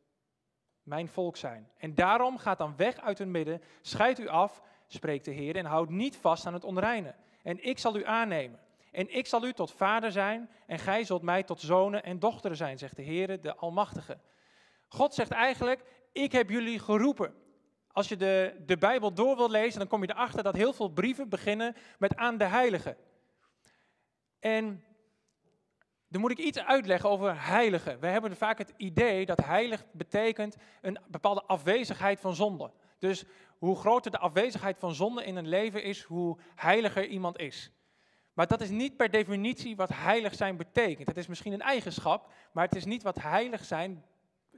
mijn volk zijn. En daarom gaat dan weg uit hun midden, scheid u af, spreekt de Heer, en houd niet vast aan het onreine. En ik zal u aannemen. En ik zal u tot vader zijn, en gij zult mij tot zonen en dochteren zijn, zegt de Heer, de Almachtige. God zegt eigenlijk, ik heb jullie geroepen. Als je de, de Bijbel door wil lezen, dan kom je erachter dat heel veel brieven beginnen met aan de heilige. En dan moet ik iets uitleggen over heilige. We hebben vaak het idee dat heilig betekent een bepaalde afwezigheid van zonde. Dus hoe groter de afwezigheid van zonde in een leven is, hoe heiliger iemand is. Maar dat is niet per definitie wat heilig zijn betekent. Het is misschien een eigenschap, maar het is niet wat heilig zijn,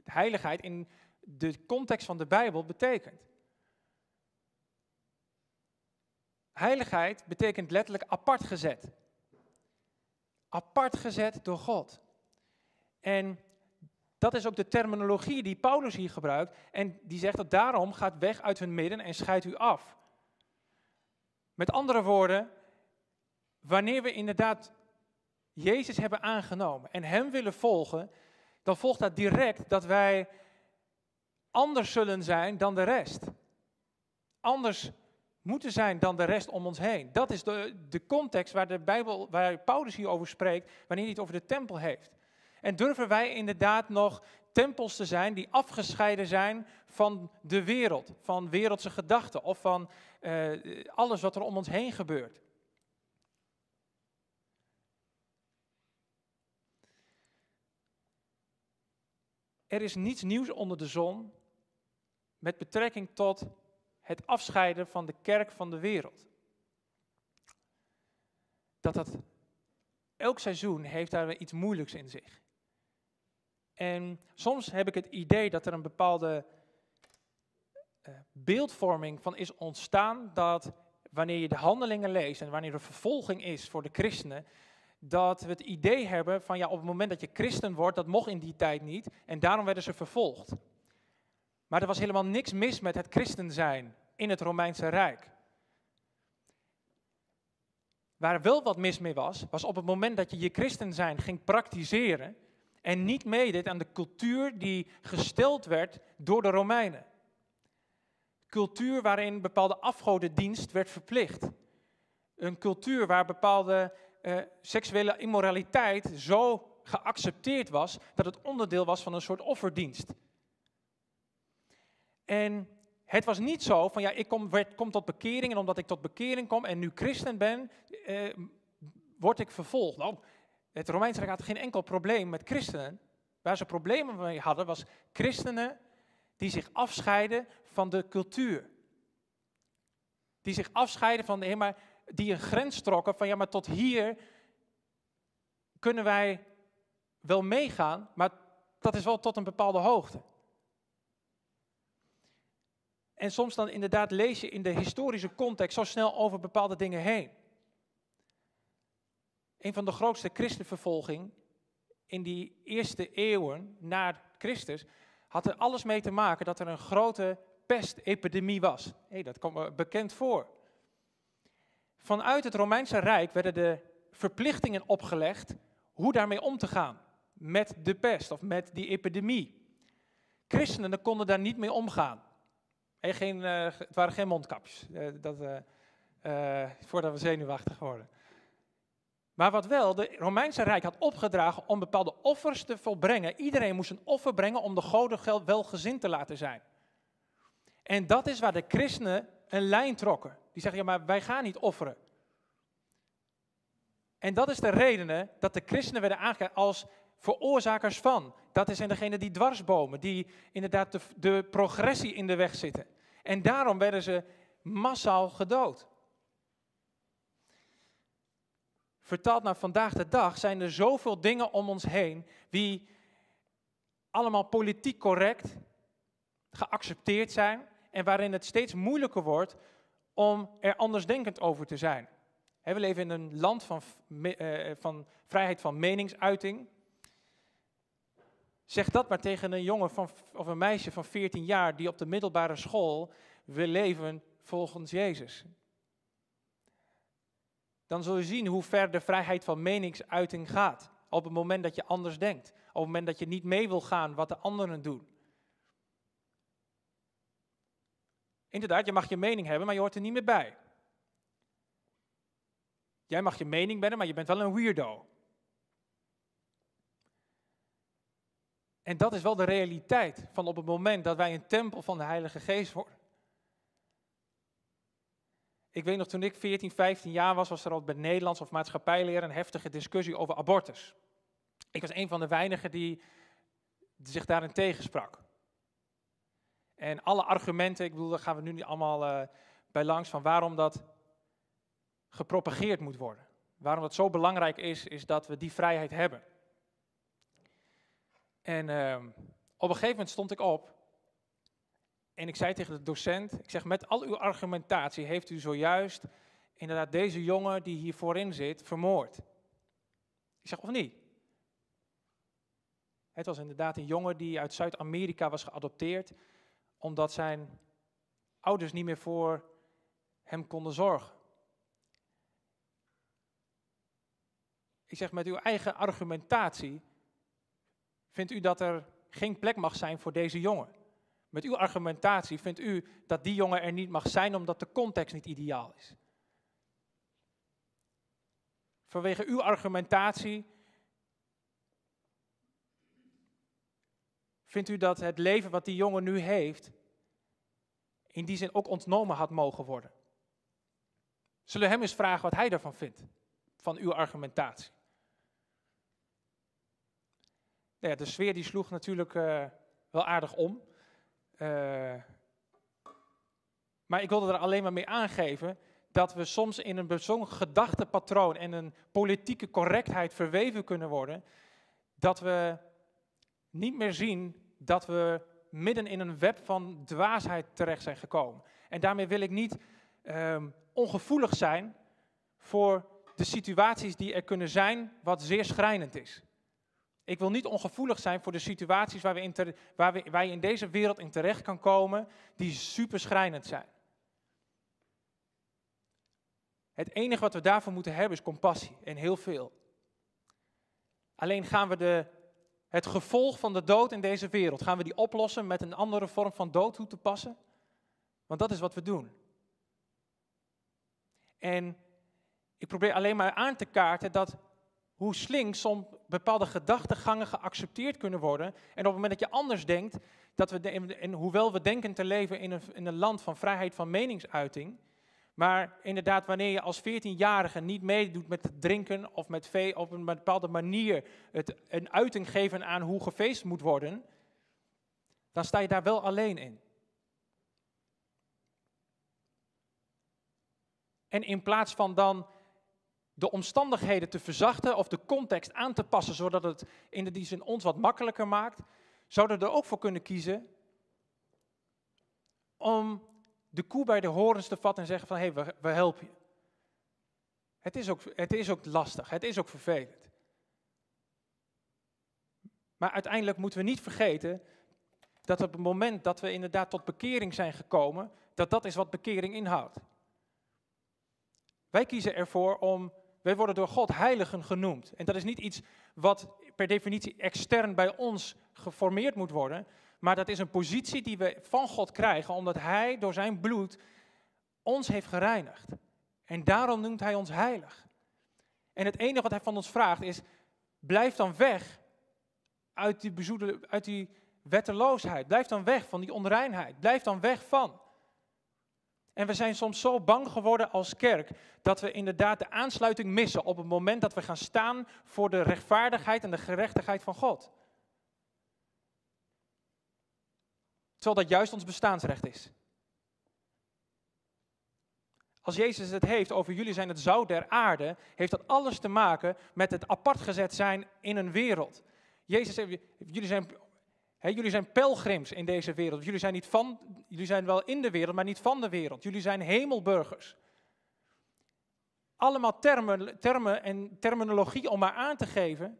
heiligheid in de context van de Bijbel betekent. Heiligheid betekent letterlijk apart gezet. Apart gezet door God. En dat is ook de terminologie die Paulus hier gebruikt. En die zegt dat daarom gaat weg uit hun midden en scheidt u af. Met andere woorden, wanneer we inderdaad Jezus hebben aangenomen en Hem willen volgen, dan volgt dat direct dat wij anders zullen zijn dan de rest. Anders moeten zijn dan de rest om ons heen. Dat is de, de context waar, de Bijbel, waar Paulus hier over spreekt, wanneer hij het over de tempel heeft. En durven wij inderdaad nog tempels te zijn die afgescheiden zijn van de wereld, van wereldse gedachten of van eh, alles wat er om ons heen gebeurt. Er is niets nieuws onder de zon met betrekking tot het afscheiden van de kerk van de wereld. Dat dat elk seizoen heeft daar iets moeilijks in zich. En soms heb ik het idee dat er een bepaalde eh, beeldvorming van is ontstaan dat wanneer je de handelingen leest en wanneer er vervolging is voor de christenen, dat we het idee hebben van ja, op het moment dat je christen wordt, dat mocht in die tijd niet en daarom werden ze vervolgd. Maar er was helemaal niks mis met het christen zijn in het Romeinse Rijk. Waar wel wat mis mee was, was op het moment dat je je christen zijn ging praktiseren en niet meedeed aan de cultuur die gesteld werd door de Romeinen. Cultuur waarin bepaalde afgodendienst werd verplicht. Een cultuur waar bepaalde eh, seksuele immoraliteit zo geaccepteerd was dat het onderdeel was van een soort offerdienst. En het was niet zo van ja, ik kom, werd, tot bekering en omdat ik tot bekering kom en nu christen ben, eh, word ik vervolgd. Nou, het Romeinse Rijk had geen enkel probleem met christenen. Waar ze problemen mee hadden was christenen die zich afscheiden van de cultuur. Die zich afscheiden van, de, maar die een grens trokken van ja, maar tot hier kunnen wij wel meegaan, maar dat is wel tot een bepaalde hoogte. En soms dan inderdaad lees je in de historische context zo snel over bepaalde dingen heen. Een van de grootste christenvervolging in die eerste eeuwen na Christus had er alles mee te maken dat er een grote pestepidemie was. Dat komt bekend voor. Vanuit het Romeinse Rijk werden de verplichtingen opgelegd hoe daarmee om te gaan. Met de pest of met die epidemie. Christenen konden daar niet mee omgaan. En geen, uh, het waren geen mondkapjes. Uh, dat, uh, voordat we zenuwachtig worden. Maar wat wel, de Romeinse Rijk had opgedragen om bepaalde offers te volbrengen. Iedereen moest een offer brengen om de goden welgezind te laten zijn. En dat is waar de christenen een lijn trokken. Die zeggen, ja maar wij gaan niet offeren. En dat is de reden dat de christenen werden aangegeven als veroorzakers van. Dat zijn degenen die dwarsbomen, die inderdaad de, de progressie in de weg zitten. En daarom werden ze massaal gedood. Vertaald naar vandaag de dag zijn er zoveel dingen om ons heen die allemaal politiek correct geaccepteerd zijn en waarin het steeds moeilijker wordt om er andersdenkend over te zijn. We leven in een land van, eh, van vrijheid van meningsuiting. Zeg dat maar tegen een jongen van, of een meisje van 14 jaar die op de middelbare school wil leven volgens Jezus. Dan zul je zien hoe ver de vrijheid van meningsuiting gaat. Op het moment dat je anders denkt. Op het moment dat je niet mee wil gaan wat de anderen doen. Inderdaad, je mag je mening hebben, maar je hoort er niet meer bij. Jij mag je mening hebben, maar je bent wel een weirdo. En dat is wel de realiteit van op het moment dat wij een tempel van de Heilige Geest worden. Ik weet nog, toen ik 14, 15 jaar was, was er al bij Nederlands of maatschappijleer een heftige discussie over abortus. Ik was een van de weinigen die zich daarin tegensprak. En alle argumenten, ik bedoel, daar gaan we nu niet allemaal uh, bij langs, van waarom dat gepropageerd moet worden. Waarom het zo belangrijk is, is dat we die vrijheid hebben. En uh, op een gegeven moment stond ik op en ik zei tegen de docent, ik zeg met al uw argumentatie heeft u zojuist inderdaad deze jongen die hier voorin zit vermoord. Ik zeg of niet? Het was inderdaad een jongen die uit Zuid-Amerika was geadopteerd omdat zijn ouders niet meer voor hem konden zorgen. Ik zeg met uw eigen argumentatie, vindt u dat er geen plek mag zijn voor deze jongen? Met uw argumentatie vindt u dat die jongen er niet mag zijn omdat de context niet ideaal is? Vanwege uw argumentatie vindt u dat het leven wat die jongen nu heeft, in die zin ook ontnomen had mogen worden? Zullen we hem eens vragen wat hij daarvan vindt, van uw argumentatie? Nou ja, de sfeer die sloeg natuurlijk uh, wel aardig om. Uh, maar ik wilde er alleen maar mee aangeven dat we soms in een bezongen gedachtepatroon en een politieke correctheid verweven kunnen worden, dat we niet meer zien dat we midden in een web van dwaasheid terecht zijn gekomen. En daarmee wil ik niet um, ongevoelig zijn voor de situaties die er kunnen zijn, wat zeer schrijnend is. Ik wil niet ongevoelig zijn voor de situaties waar, we in waar, we, waar je in deze wereld in terecht kan komen, die super schrijnend zijn. Het enige wat we daarvoor moeten hebben is compassie en heel veel. Alleen gaan we de, het gevolg van de dood in deze wereld, gaan we die oplossen met een andere vorm van dood toe te passen? Want dat is wat we doen. En ik probeer alleen maar aan te kaarten dat hoe slinks soms bepaalde gedachtegangen geaccepteerd kunnen worden. En op het moment dat je anders denkt, dat we en hoewel we denken te leven in een, in een land van vrijheid van meningsuiting, maar inderdaad, wanneer je als 14-jarige niet meedoet met het drinken of met vee, op een bepaalde manier het, een uiting geven aan hoe gefeest moet worden, dan sta je daar wel alleen in. En in plaats van dan de omstandigheden te verzachten of de context aan te passen, zodat het in die zin ons wat makkelijker maakt, zouden we er ook voor kunnen kiezen om de koe bij de horens te vatten en zeggen van hé, hey, we, we helpen je. Het is, ook, het is ook lastig, het is ook vervelend. Maar uiteindelijk moeten we niet vergeten dat op het moment dat we inderdaad tot bekering zijn gekomen, dat dat is wat bekering inhoudt. Wij kiezen ervoor om, wij worden door God heiligen genoemd. En dat is niet iets wat per definitie extern bij ons geformeerd moet worden, maar dat is een positie die we van God krijgen, omdat Hij door zijn bloed ons heeft gereinigd. En daarom noemt Hij ons heilig. En het enige wat Hij van ons vraagt is, blijf dan weg uit die, uit die wetteloosheid. Blijf dan weg van die onreinheid. Blijf dan weg van. En we zijn soms zo bang geworden als kerk dat we inderdaad de aansluiting missen op het moment dat we gaan staan voor de rechtvaardigheid en de gerechtigheid van God. Terwijl dat juist ons bestaansrecht is. Als Jezus het heeft over jullie zijn het zout der aarde, heeft dat alles te maken met het apart gezet zijn in een wereld. Jezus zegt, jullie zijn, jullie zijn pelgrims in deze wereld. Jullie zijn, niet van, jullie zijn wel in de wereld, maar niet van de wereld. Jullie zijn hemelburgers. Allemaal termen, termen en terminologie om maar aan te geven.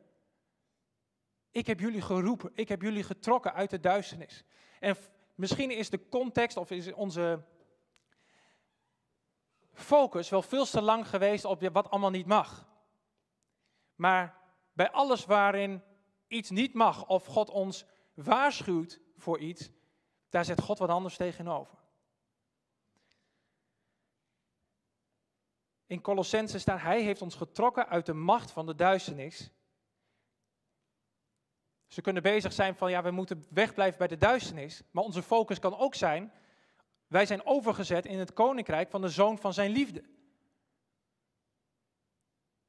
Ik heb jullie geroepen, ik heb jullie getrokken uit de duisternis. En misschien is de context of is onze focus wel veel te lang geweest op wat allemaal niet mag. Maar bij alles waarin iets niet mag of God ons waarschuwt voor iets, daar zet God wat anders tegenover. In Colossense staat, hij heeft ons getrokken uit de macht van de duisternis. Ze kunnen bezig zijn van, ja, we moeten wegblijven bij de duisternis. Maar onze focus kan ook zijn, wij zijn overgezet in het koninkrijk van de zoon van zijn liefde.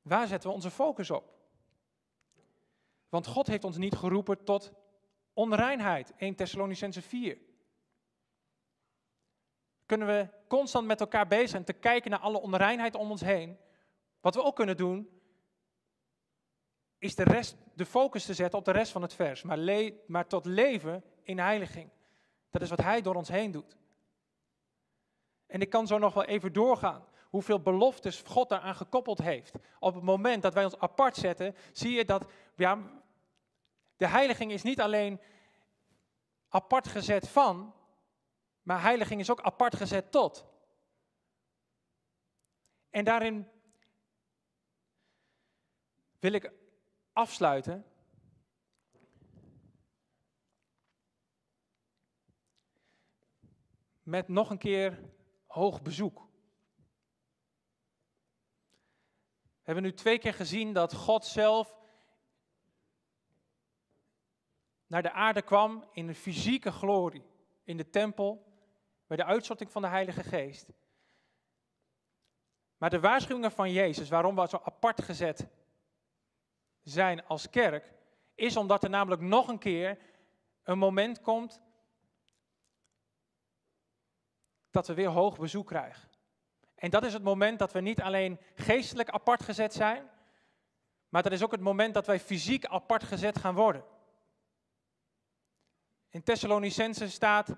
Waar zetten we onze focus op? Want God heeft ons niet geroepen tot onreinheid. 1 Thessalonicense 4. Kunnen we constant met elkaar bezig zijn te kijken naar alle onreinheid om ons heen. Wat we ook kunnen doen, is de, rest, de focus te zetten op de rest van het vers. Maar, le- maar tot leven in heiliging. Dat is wat hij door ons heen doet. En ik kan zo nog wel even doorgaan. Hoeveel beloftes God daaraan gekoppeld heeft. Op het moment dat wij ons apart zetten, zie je dat ja, de heiliging is niet alleen apart gezet van, maar heiliging is ook apart gezet tot. En daarin wil ik afsluiten. Met nog een keer hoog bezoek. We hebben nu twee keer gezien dat God zelf naar de aarde kwam in een fysieke glorie. In de tempel, bij de uitstorting van de Heilige Geest. Maar de waarschuwingen van Jezus, waarom we zo apart gezet zijn als kerk, is omdat er namelijk nog een keer een moment komt dat we weer hoog bezoek krijgen. En dat is het moment dat we niet alleen geestelijk apart gezet zijn, maar dat is ook het moment dat wij fysiek apart gezet gaan worden. In Thessalonicense staat,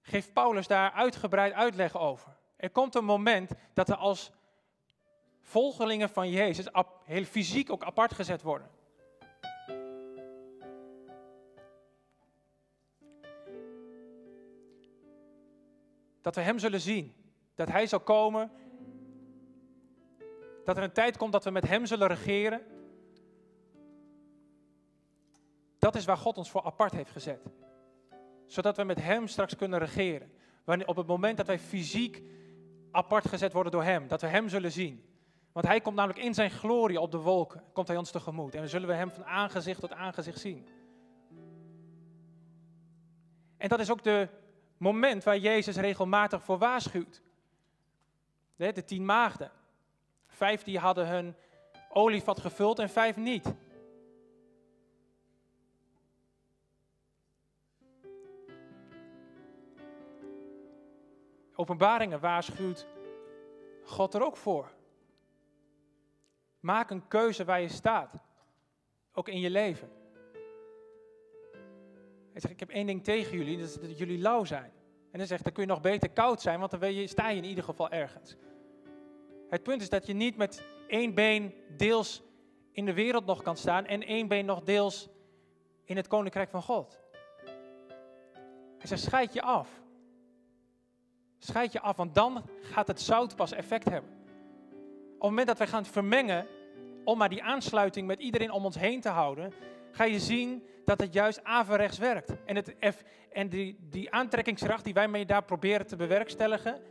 geeft Paulus daar uitgebreid uitleg over. Er komt een moment dat we als volgelingen van Jezus heel fysiek ook apart gezet worden. Dat we Hem zullen zien. Dat Hij zal komen. Dat er een tijd komt dat we met Hem zullen regeren. Dat is waar God ons voor apart heeft gezet. Zodat we met Hem straks kunnen regeren. Wanneer, op het moment dat wij fysiek apart gezet worden door Hem. Dat we Hem zullen zien. Want Hij komt namelijk in zijn glorie op de wolken. Komt Hij ons tegemoet. En we zullen we Hem van aangezicht tot aangezicht zien. En dat is ook de moment waar Jezus regelmatig voor waarschuwt. De, tien maagden. Vijf die hadden hun olievat gevuld en vijf niet. Openbaringen waarschuwt God er ook voor. Maak een keuze waar je staat. Ook in je leven. Hij zegt, ik heb één ding tegen jullie, dat is dat jullie lauw zijn. En hij zegt, dan kun je nog beter koud zijn, want dan je, sta je in ieder geval ergens. Het punt is dat je niet met één been deels in de wereld nog kan staan en één been nog deels in het koninkrijk van God. Hij zegt, scheid je af. Scheid je af, want dan gaat het zout pas effect hebben. Op het moment dat wij gaan vermengen, om maar die aansluiting met iedereen om ons heen te houden, ga je zien dat het juist averechts werkt. En, het, en die, die aantrekkingskracht die wij mee daar proberen te bewerkstelligen,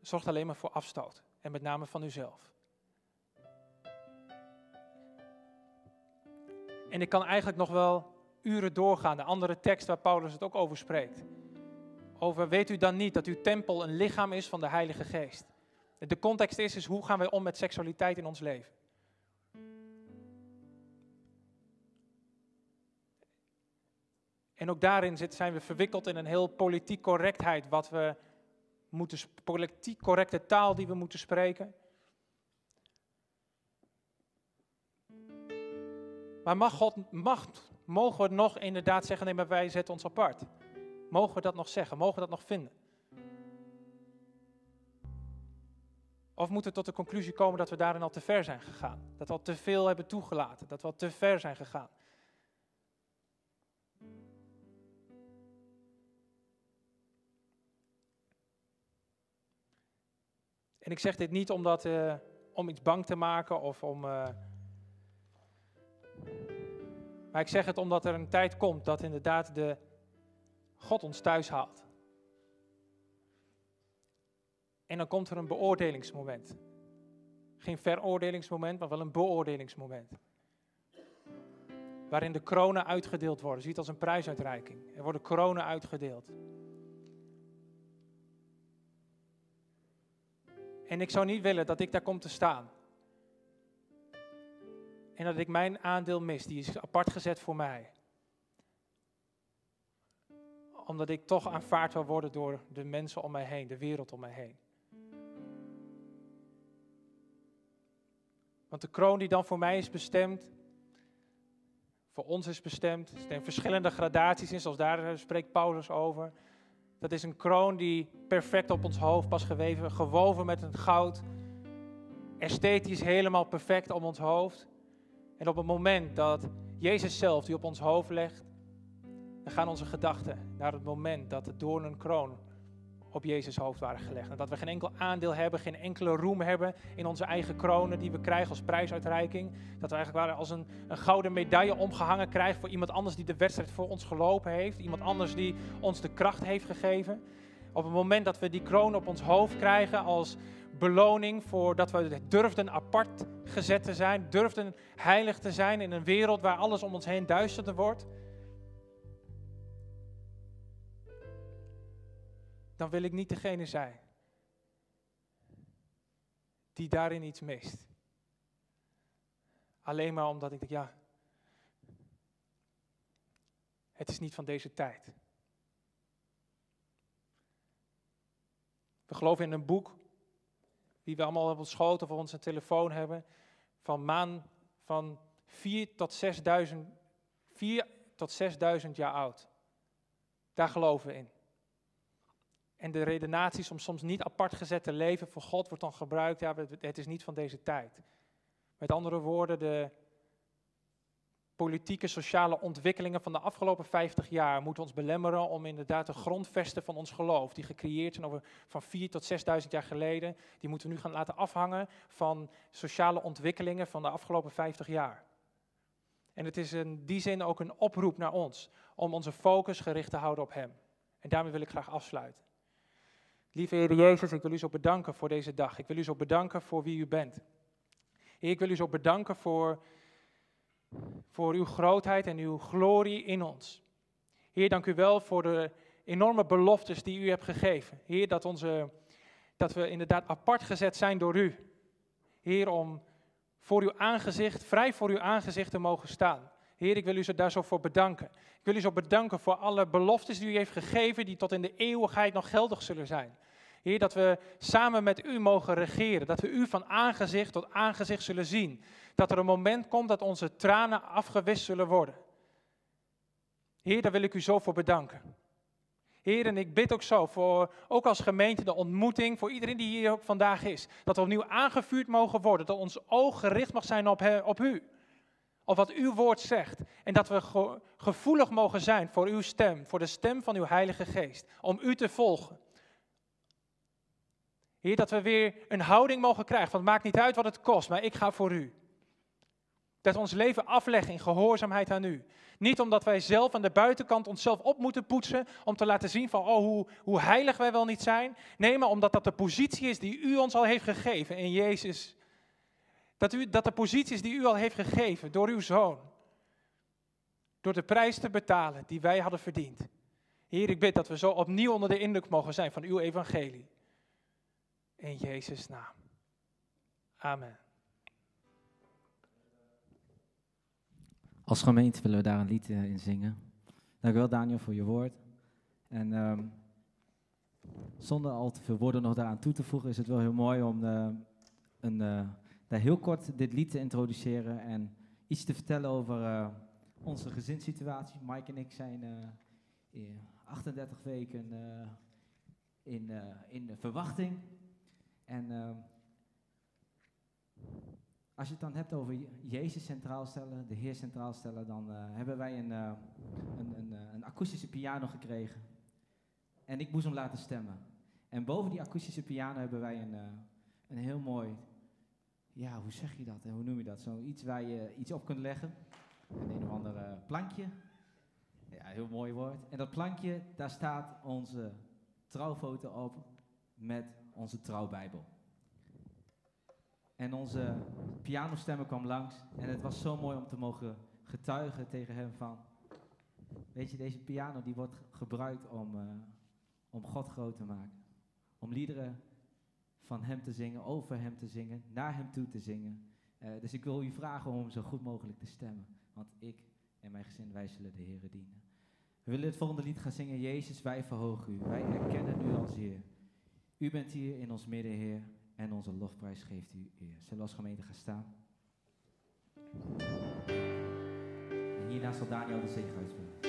zorgt alleen maar voor afstoot. En met name van uzelf. En ik kan eigenlijk nog wel uren doorgaan. De andere tekst waar Paulus het ook over spreekt. Over, weet u dan niet dat uw tempel een lichaam is van de Heilige Geest? De context is, is hoe gaan wij om met seksualiteit in ons leven? En ook daarin zit, zijn we verwikkeld in een heel politiek correctheid, wat we moeten, politiek correcte taal die we moeten spreken. Maar mag God, mag, mogen we nog inderdaad zeggen, nee, maar wij zetten ons apart? Mogen we dat nog zeggen? Mogen we dat nog vinden? Of moeten we tot de conclusie komen dat we daarin al te ver zijn gegaan? Dat we al te veel hebben toegelaten? Dat we al te ver zijn gegaan? En ik zeg dit niet omdat, eh, om iets bang te maken of om. eh, maar ik zeg het omdat er een tijd komt dat inderdaad de God ons thuis haalt. En dan komt er een beoordelingsmoment. Geen veroordelingsmoment, maar wel een beoordelingsmoment. Waarin de kronen uitgedeeld worden. Ziet als een prijsuitreiking. Er worden kronen uitgedeeld. En ik zou niet willen dat ik daar kom te staan. En dat ik mijn aandeel mis. Die is apart gezet voor mij. Omdat ik toch aanvaard wil worden door de mensen om mij heen. De wereld om mij heen. Want de kroon die dan voor mij is bestemd, voor ons is bestemd, er zijn verschillende gradaties in, zoals daar eh, spreekt Paulus over. Dat is een kroon die perfect op ons hoofd pas geweven, gewoven met een goud, esthetisch helemaal perfect om ons hoofd. En op het moment dat Jezus zelf die op ons hoofd legt, dan gaan onze gedachten naar het moment dat de doornen kroon op Jezus hoofd waren gelegd. En dat we geen enkel aandeel hebben, geen enkele roem hebben in onze eigen kronen die we krijgen als prijsuitreiking. Dat we eigenlijk waren als een, een gouden medaille omgehangen krijgen voor iemand anders die de wedstrijd voor ons gelopen heeft. Iemand anders die ons de kracht heeft gegeven. Op het moment dat we die kroon op ons hoofd krijgen als beloning voor dat we durfden apart gezet te zijn, durfden heilig te zijn in een wereld waar alles om ons heen duisterder wordt. Dan wil ik niet degene zijn die daarin iets mist. Alleen maar omdat ik denk, ja, het is niet van deze tijd. We geloven in een boek, die we allemaal op ons schoot of op onze telefoon hebben, van maan van 4 tot 6000, 4 tot 6000 jaar oud. Daar geloven we in. En de redenaties om soms niet apart gezet te leven voor God wordt dan gebruikt. Ja, het is niet van deze tijd. Met andere woorden, de politieke, sociale ontwikkelingen van de afgelopen 50 jaar moeten ons belemmeren om inderdaad de grondvesten van ons geloof, die gecreëerd zijn over van 4 tot 6000 jaar geleden, die moeten we nu gaan laten afhangen van sociale ontwikkelingen van de afgelopen 50 jaar. En het is in die zin ook een oproep naar ons om onze focus gericht te houden op Hem. En daarmee wil ik graag afsluiten. Lieve Heer Jezus, ik wil u zo bedanken voor deze dag. Ik wil u zo bedanken voor wie u bent. Heer, ik wil u zo bedanken voor, voor uw grootheid en uw glorie in ons. Heer, dank u wel voor de enorme beloftes die u hebt gegeven. Heer, dat, onze, dat we inderdaad apart gezet zijn door u. Heer, om voor uw aangezicht, vrij voor uw aangezicht te mogen staan. Heer, ik wil u zo daar zo voor bedanken. Ik wil u zo bedanken voor alle beloftes die u heeft gegeven, die tot in de eeuwigheid nog geldig zullen zijn. Heer, dat we samen met u mogen regeren, dat we u van aangezicht tot aangezicht zullen zien. Dat er een moment komt dat onze tranen afgewist zullen worden. Heer, daar wil ik u zo voor bedanken. Heer, en ik bid ook zo voor, ook als gemeente, de ontmoeting, voor iedereen die hier vandaag is. Dat we opnieuw aangevuurd mogen worden, dat ons oog gericht mag zijn op, op u. Op wat uw woord zegt. En dat we ge- gevoelig mogen zijn voor uw stem, voor de stem van uw Heilige Geest. Om u te volgen. Heer, dat we weer een houding mogen krijgen. Want het maakt niet uit wat het kost, maar ik ga voor u. Dat we ons leven afleggen in gehoorzaamheid aan u. Niet omdat wij zelf aan de buitenkant onszelf op moeten poetsen. Om te laten zien van oh, hoe, hoe heilig wij wel niet zijn. Nee, maar omdat dat de positie is die u ons al heeft gegeven in Jezus. Dat, u, dat de positie is die u al heeft gegeven door uw zoon. Door de prijs te betalen die wij hadden verdiend. Heer, ik bid dat we zo opnieuw onder de indruk mogen zijn van uw evangelie. In Jezus' naam. Amen.
Als gemeente willen we daar een lied eh, in zingen. Dank u wel, Daniel, voor je woord. En ehm, zonder al te veel woorden nog daaraan toe te voegen, is het wel heel mooi om eh, een, eh, daar heel kort dit lied te introduceren en iets te vertellen over eh, onze gezinssituatie. Mike en ik zijn eh, in 38 weken eh, in, eh, in de verwachting. En ehm, als je het dan hebt over Je- Jezus centraal stellen, de Heer centraal stellen, dan eh, hebben wij een, eh, een, een, eh, een akoestische piano gekregen. En ik moest hem laten stemmen. En boven die akoestische piano hebben wij een, eh, een heel mooi, ja, hoe zeg je dat? Hoe noem je dat? Zoiets waar je iets op kunt leggen. Een een of ander eh, plankje. Ja, heel mooi woord. En dat plankje, daar staat onze trouwfoto op met onze trouwbijbel. En onze pianostemmer kwam langs en het was zo mooi om te mogen getuigen tegen hem van, weet je, deze piano die wordt gebruikt om, eh, om God groot te maken. Om liederen van hem te zingen, over hem te zingen, naar hem toe te zingen. Eh, dus ik wil u vragen om zo goed mogelijk te stemmen, want ik en mijn gezin, wij zullen de Heer dienen. We willen het volgende lied gaan zingen, Jezus, wij verhogen u, wij erkennen u als Heer. U bent hier in ons midden, Heer. En onze lofprijs geeft u eer. Zullen we als gemeente gaan staan? En hierna zal Daniel de zegen uitspelen.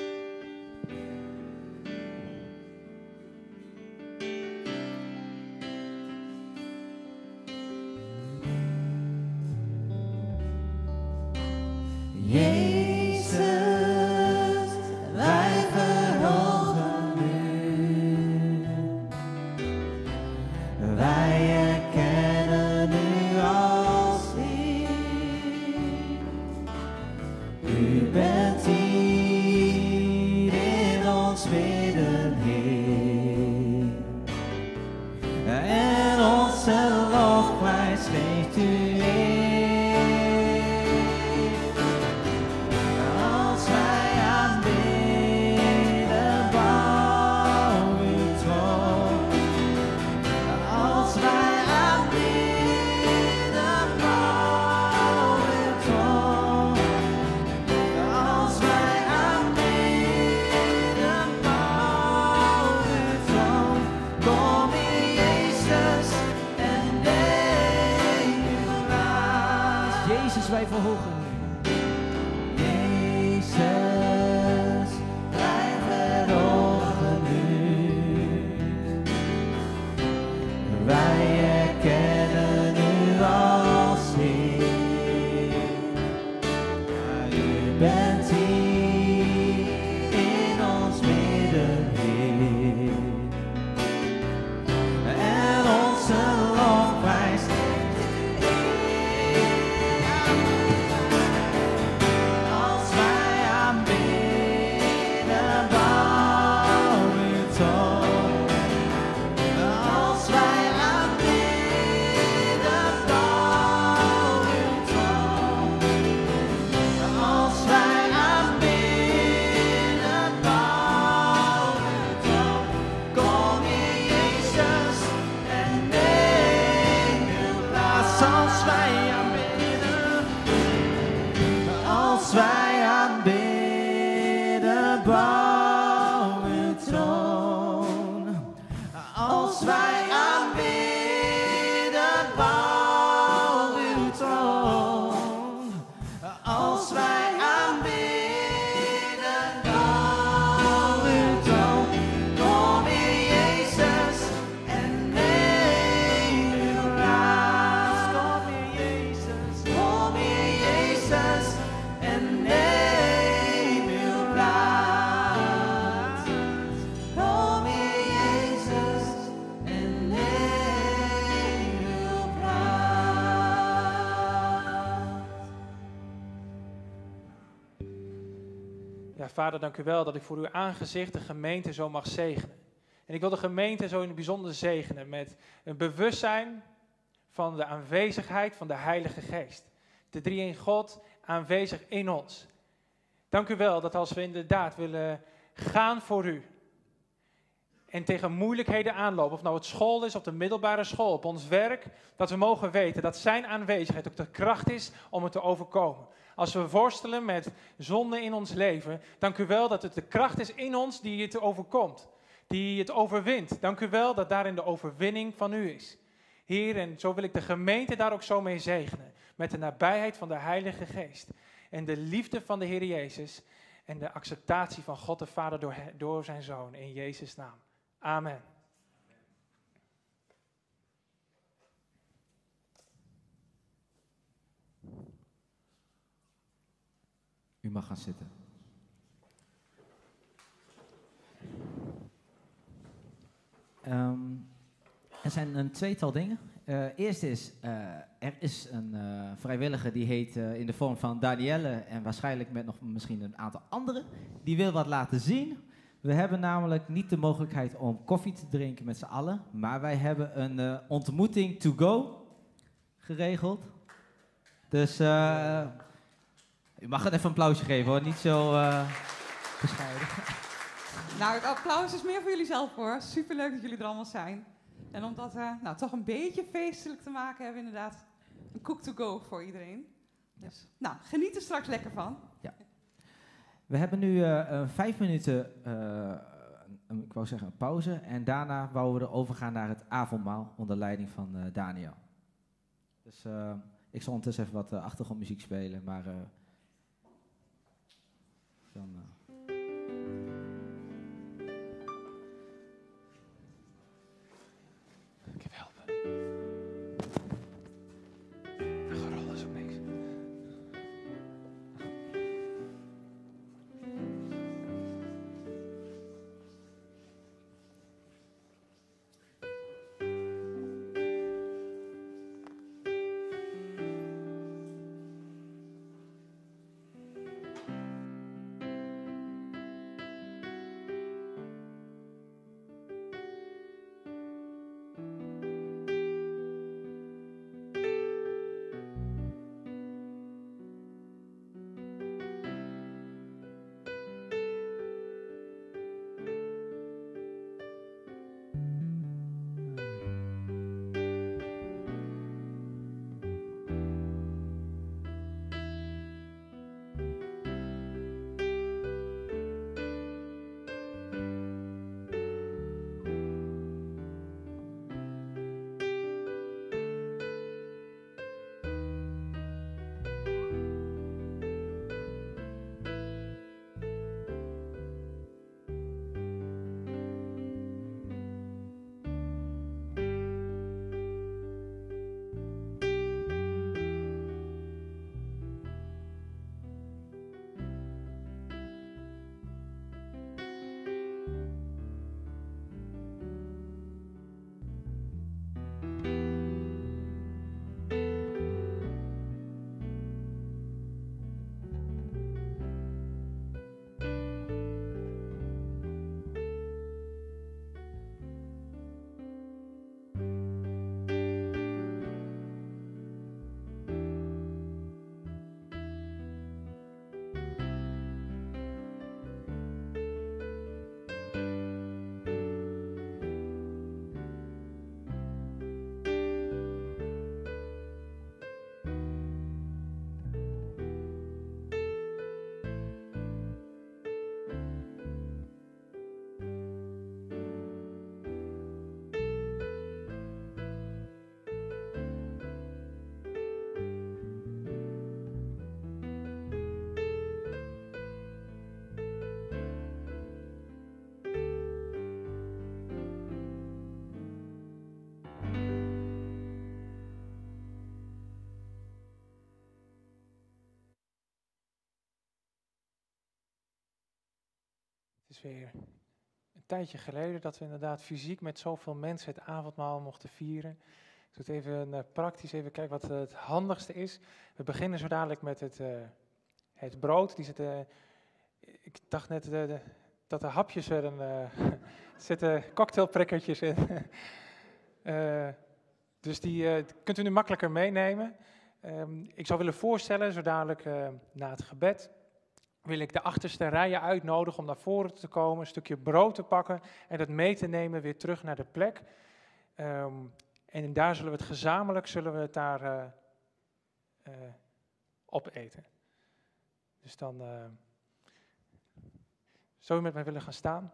Vader, dank u wel dat ik voor uw aangezicht de gemeente zo mag zegenen. En ik wil de gemeente zo in het bijzonder zegenen met een bewustzijn van de aanwezigheid van de Heilige Geest. De drie in God aanwezig in ons. Dank u wel dat als we inderdaad willen gaan voor u. En tegen moeilijkheden aanlopen, of nou het school is, op de middelbare school, op ons werk, dat we mogen weten dat zijn aanwezigheid ook de kracht is om het te overkomen. Als we worstelen met zonde in ons leven, dank u wel dat het de kracht is in ons die het overkomt, die het overwint. Dank u wel dat daarin de overwinning van u is. Heer, en zo wil ik de gemeente daar ook zo mee zegenen, met de nabijheid van de Heilige Geest en de liefde van de Heer Jezus en de acceptatie van God de Vader door, door zijn Zoon, in Jezus' naam. Amen.
U mag gaan zitten. Ehm, er zijn een tweetal dingen. Eh eerst is, eh, er is een eh, vrijwilliger die heet in de vorm van Danielle en waarschijnlijk met nog misschien een aantal anderen. Die wil wat laten zien. We hebben namelijk niet de mogelijkheid om koffie te drinken met z'n allen, maar wij hebben een ontmoeting to go geregeld. Dus u mag het even een applausje geven hoor, niet zo eh, bescheiden. <laughs>
Nou, het applaus is meer voor jullie zelf hoor. Superleuk dat jullie er allemaal zijn. En om dat eh, nou, toch een beetje feestelijk te maken, hebben we inderdaad een cook to go voor iedereen. Dus, nou, geniet er straks lekker van.
We hebben nu eh, vijf minuten, een- ik wou zeggen een pauze. En daarna wouden we er overgaan naar het avondmaal onder leiding van Daniel. Dus ik zal ondertussen even wat achtergrondmuziek spelen, maar... eh, dan,
een tijdje geleden dat we inderdaad fysiek met zoveel mensen het avondmaal mochten vieren. Ik doe het even eh, praktisch, even kijken wat het handigste is. We beginnen zo dadelijk met het, eh, het brood. Die zit, eh, ik dacht net de- dat er hapjes werden. <laughs> er zitten cocktailprikkertjes in. <laughs> Dus die kunt u nu makkelijker meenemen. Ehm, ik zou willen voorstellen, zo dadelijk na het gebed, wil ik de achterste rijen uitnodigen om naar voren te komen, een stukje brood te pakken en dat mee te nemen weer terug naar de plek. Ehm, en daar zullen we het gezamenlijk, zullen we het daar eh, eh, opeten. Dus dan eh, zou u met mij willen gaan staan?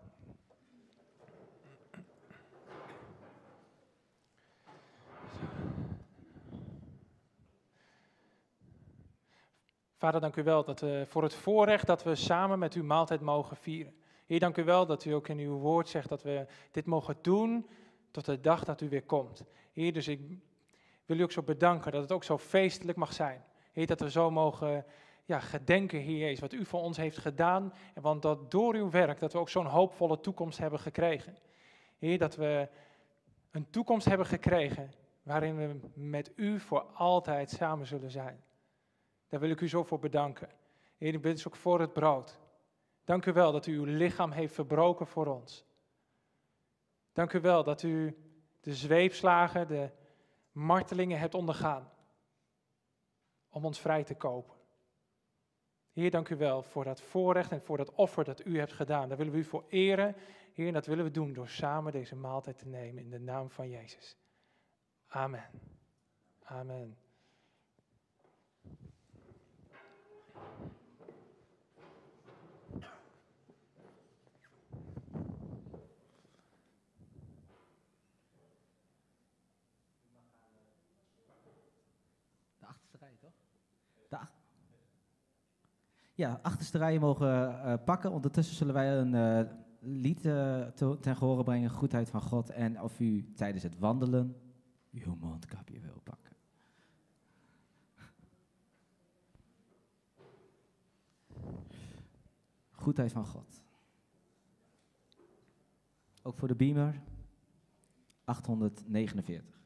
Vader, dank u wel dat we, voor het voorrecht dat we samen met u maaltijd mogen vieren. Heer, dank u wel dat u ook in uw woord zegt dat we dit mogen doen tot de dag dat u weer komt. Heer, dus ik wil u ook zo bedanken dat het ook zo feestelijk mag zijn. Heer, dat we zo mogen ja, gedenken, Heer Jezus, wat u voor ons heeft gedaan. En want dat door uw werk, dat we ook zo'n hoopvolle toekomst hebben gekregen. Heer, dat we een toekomst hebben gekregen waarin we met u voor altijd samen zullen zijn. Daar wil ik u zo voor bedanken. Heer, ik dus ook voor het brood. Dank u wel dat u uw lichaam heeft verbroken voor ons. Dank u wel dat u de zweepslagen, de martelingen hebt ondergaan om ons vrij te kopen. Heer, dank u wel voor dat voorrecht en voor dat offer dat u hebt gedaan. Daar willen we u voor eren. Heer, en dat willen we doen door samen deze maaltijd te nemen in de naam van Jezus. Amen. Amen.
De achterste rij, toch? De ach- ja, achterste rijen mogen eh, pakken. Ondertussen zullen wij een eh, lied eh, te- ten gehore brengen, Goedheid van God. En of u tijdens het wandelen uw mondkapje wil pakken. Goedheid van God. Ook voor de beamer. 849.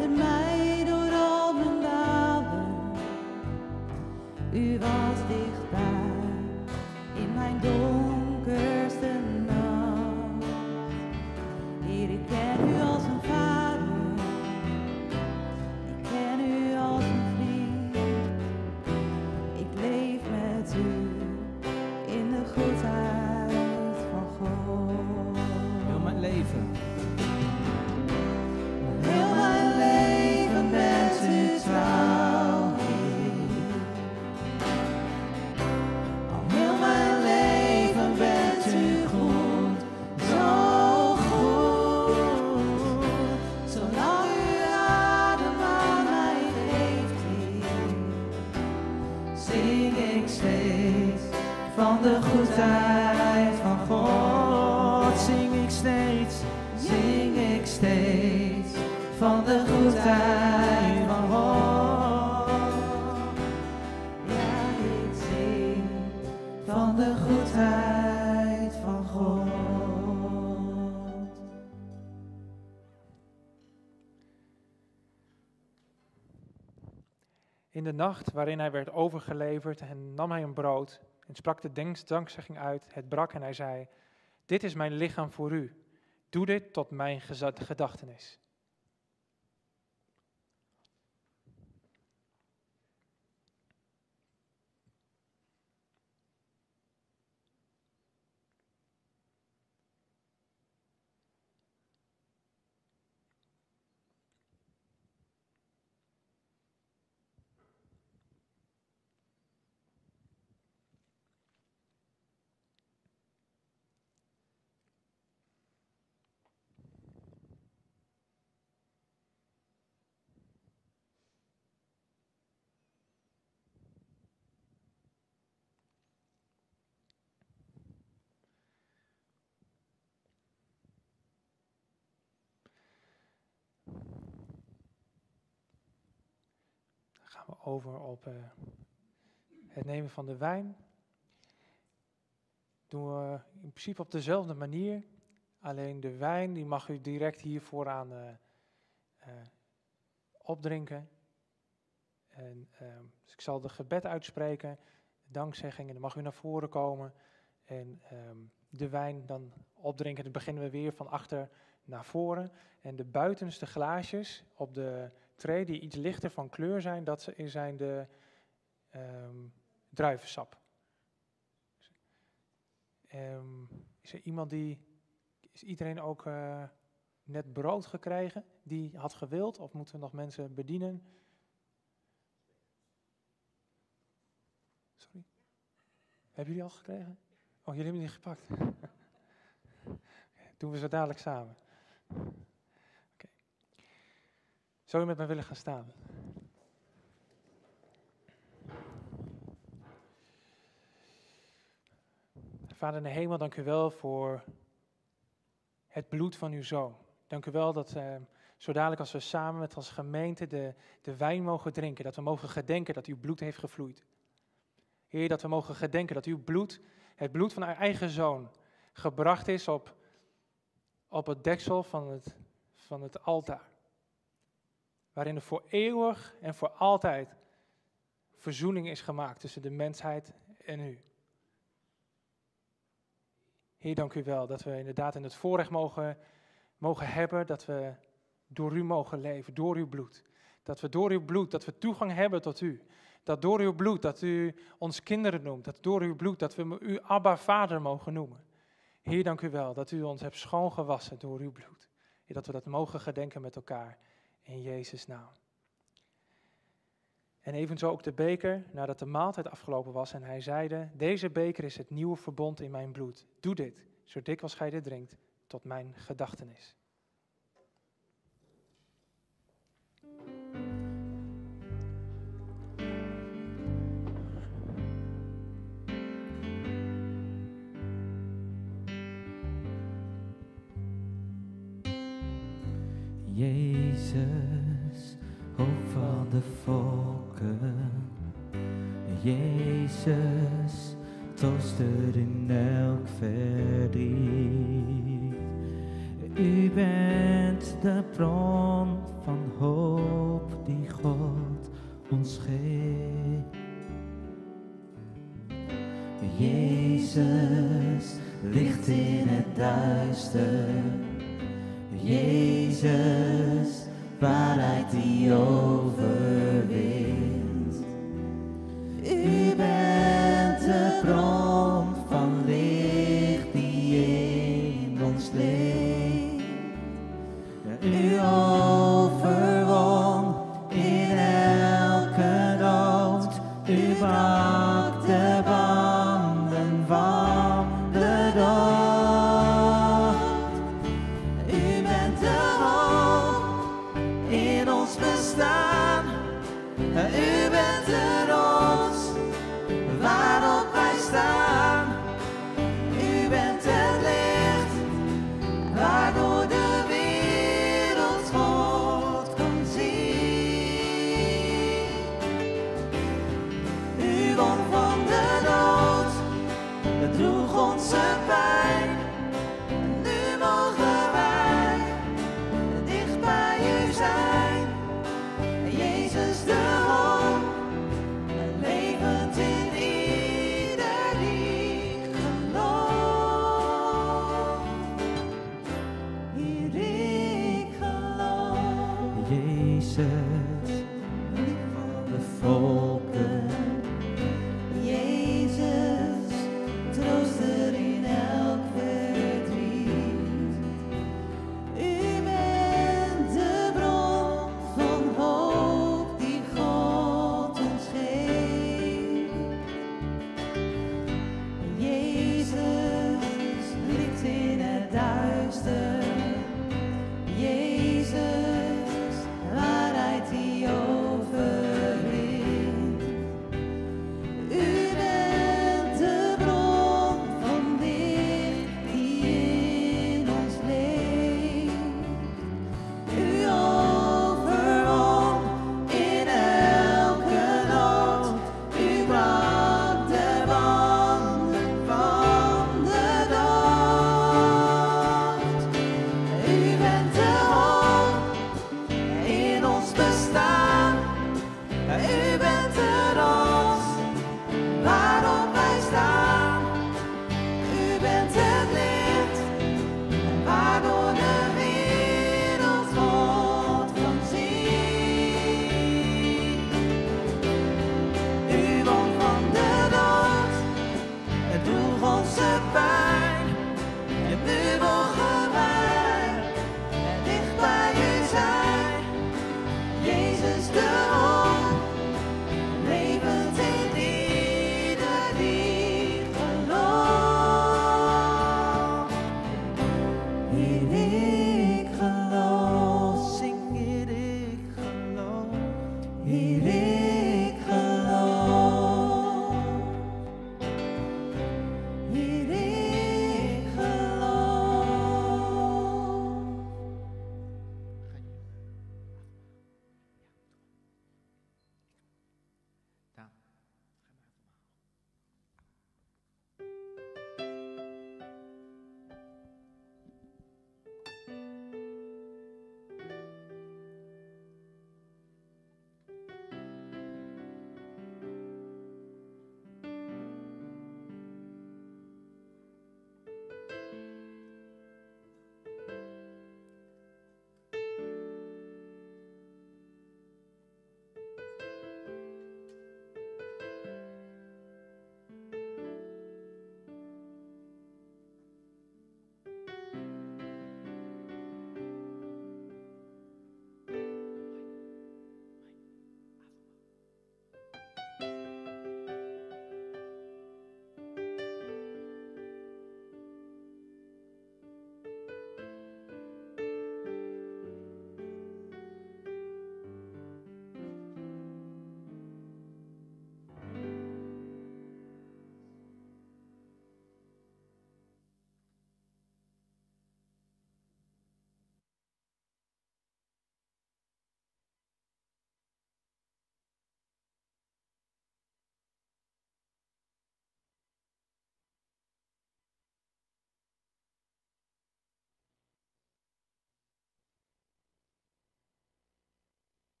Leidde mij nacht
waarin hij werd overgeleverd en nam hij een brood en sprak de dankzegging uit. Het brak en hij zei, dit is mijn lichaam voor u. Doe dit tot mijn gedachtenis. Over op eh, het nemen van de wijn. Doen we in principe op dezelfde manier. Alleen de wijn die mag u direct hier vooraan eh, eh, opdrinken. En, ehm, dus ik zal de gebed uitspreken, de dankzegging, en dan mag u naar voren komen. En ehm, de wijn dan opdrinken. Dan beginnen we weer van achter naar voren. En de buitenste glaasjes op de tray die iets lichter van kleur zijn, dat ze- zijn de ehm, druivensap. Ehm, is er iemand die, is iedereen ook eh, net brood gekregen die had gewild? Of moeten we nog mensen bedienen? Sorry? Hebben jullie al gekregen? Oh, jullie hebben die gepakt. <laughs> Doen we zo dadelijk samen. Zou u met mij willen gaan staan? Vader in de hemel, dank u wel voor het bloed van uw zoon. Dank u wel dat eh, zo dadelijk als we samen met als gemeente de, de wijn mogen drinken, dat we mogen gedenken dat uw bloed heeft gevloeid. Heer, dat we mogen gedenken dat uw bloed, het bloed van uw eigen zoon, gebracht is op, op het deksel van het, van het altaar. Waarin er voor eeuwig en voor altijd verzoening is gemaakt tussen de mensheid en u. Heer, dank u wel dat we inderdaad in het voorrecht mogen, mogen hebben dat we door u mogen leven, door uw bloed. Dat we door uw bloed, dat we toegang hebben tot u. Dat door uw bloed, dat u ons kinderen noemt. Dat door uw bloed, dat we u Abba Vader mogen noemen. Heer, dank u wel dat u ons hebt schoongewassen door uw bloed. Heer, dat we dat mogen gedenken met elkaar in Jezus' naam. En evenzo ook de beker, nadat de maaltijd afgelopen was. En hij zeide, deze beker is het nieuwe verbond in mijn bloed. Doe dit, zo dikwijls gij dit drinkt, tot mijn gedachtenis.
Jezus, hoop van de volken. Jezus, trooster in elk verdriet. U bent de bron van hoop die God ons geeft. Jezus, licht in het duister. Jezus, waarheid die overwint.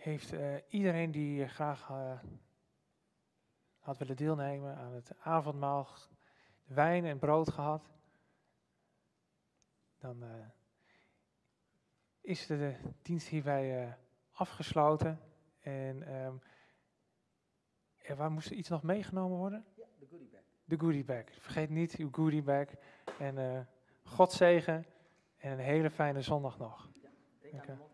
Heeft eh, iedereen die graag eh, had willen deelnemen aan het avondmaal, wijn en brood gehad, dan eh, is de, de dienst hierbij afgesloten. En ehm, er waar moest er iets nog meegenomen worden?
de goodie bag.
De goodie bag. Vergeet niet uw goodie bag. En God zegen en een hele fijne zondag nog.
Denk
Oké.
aan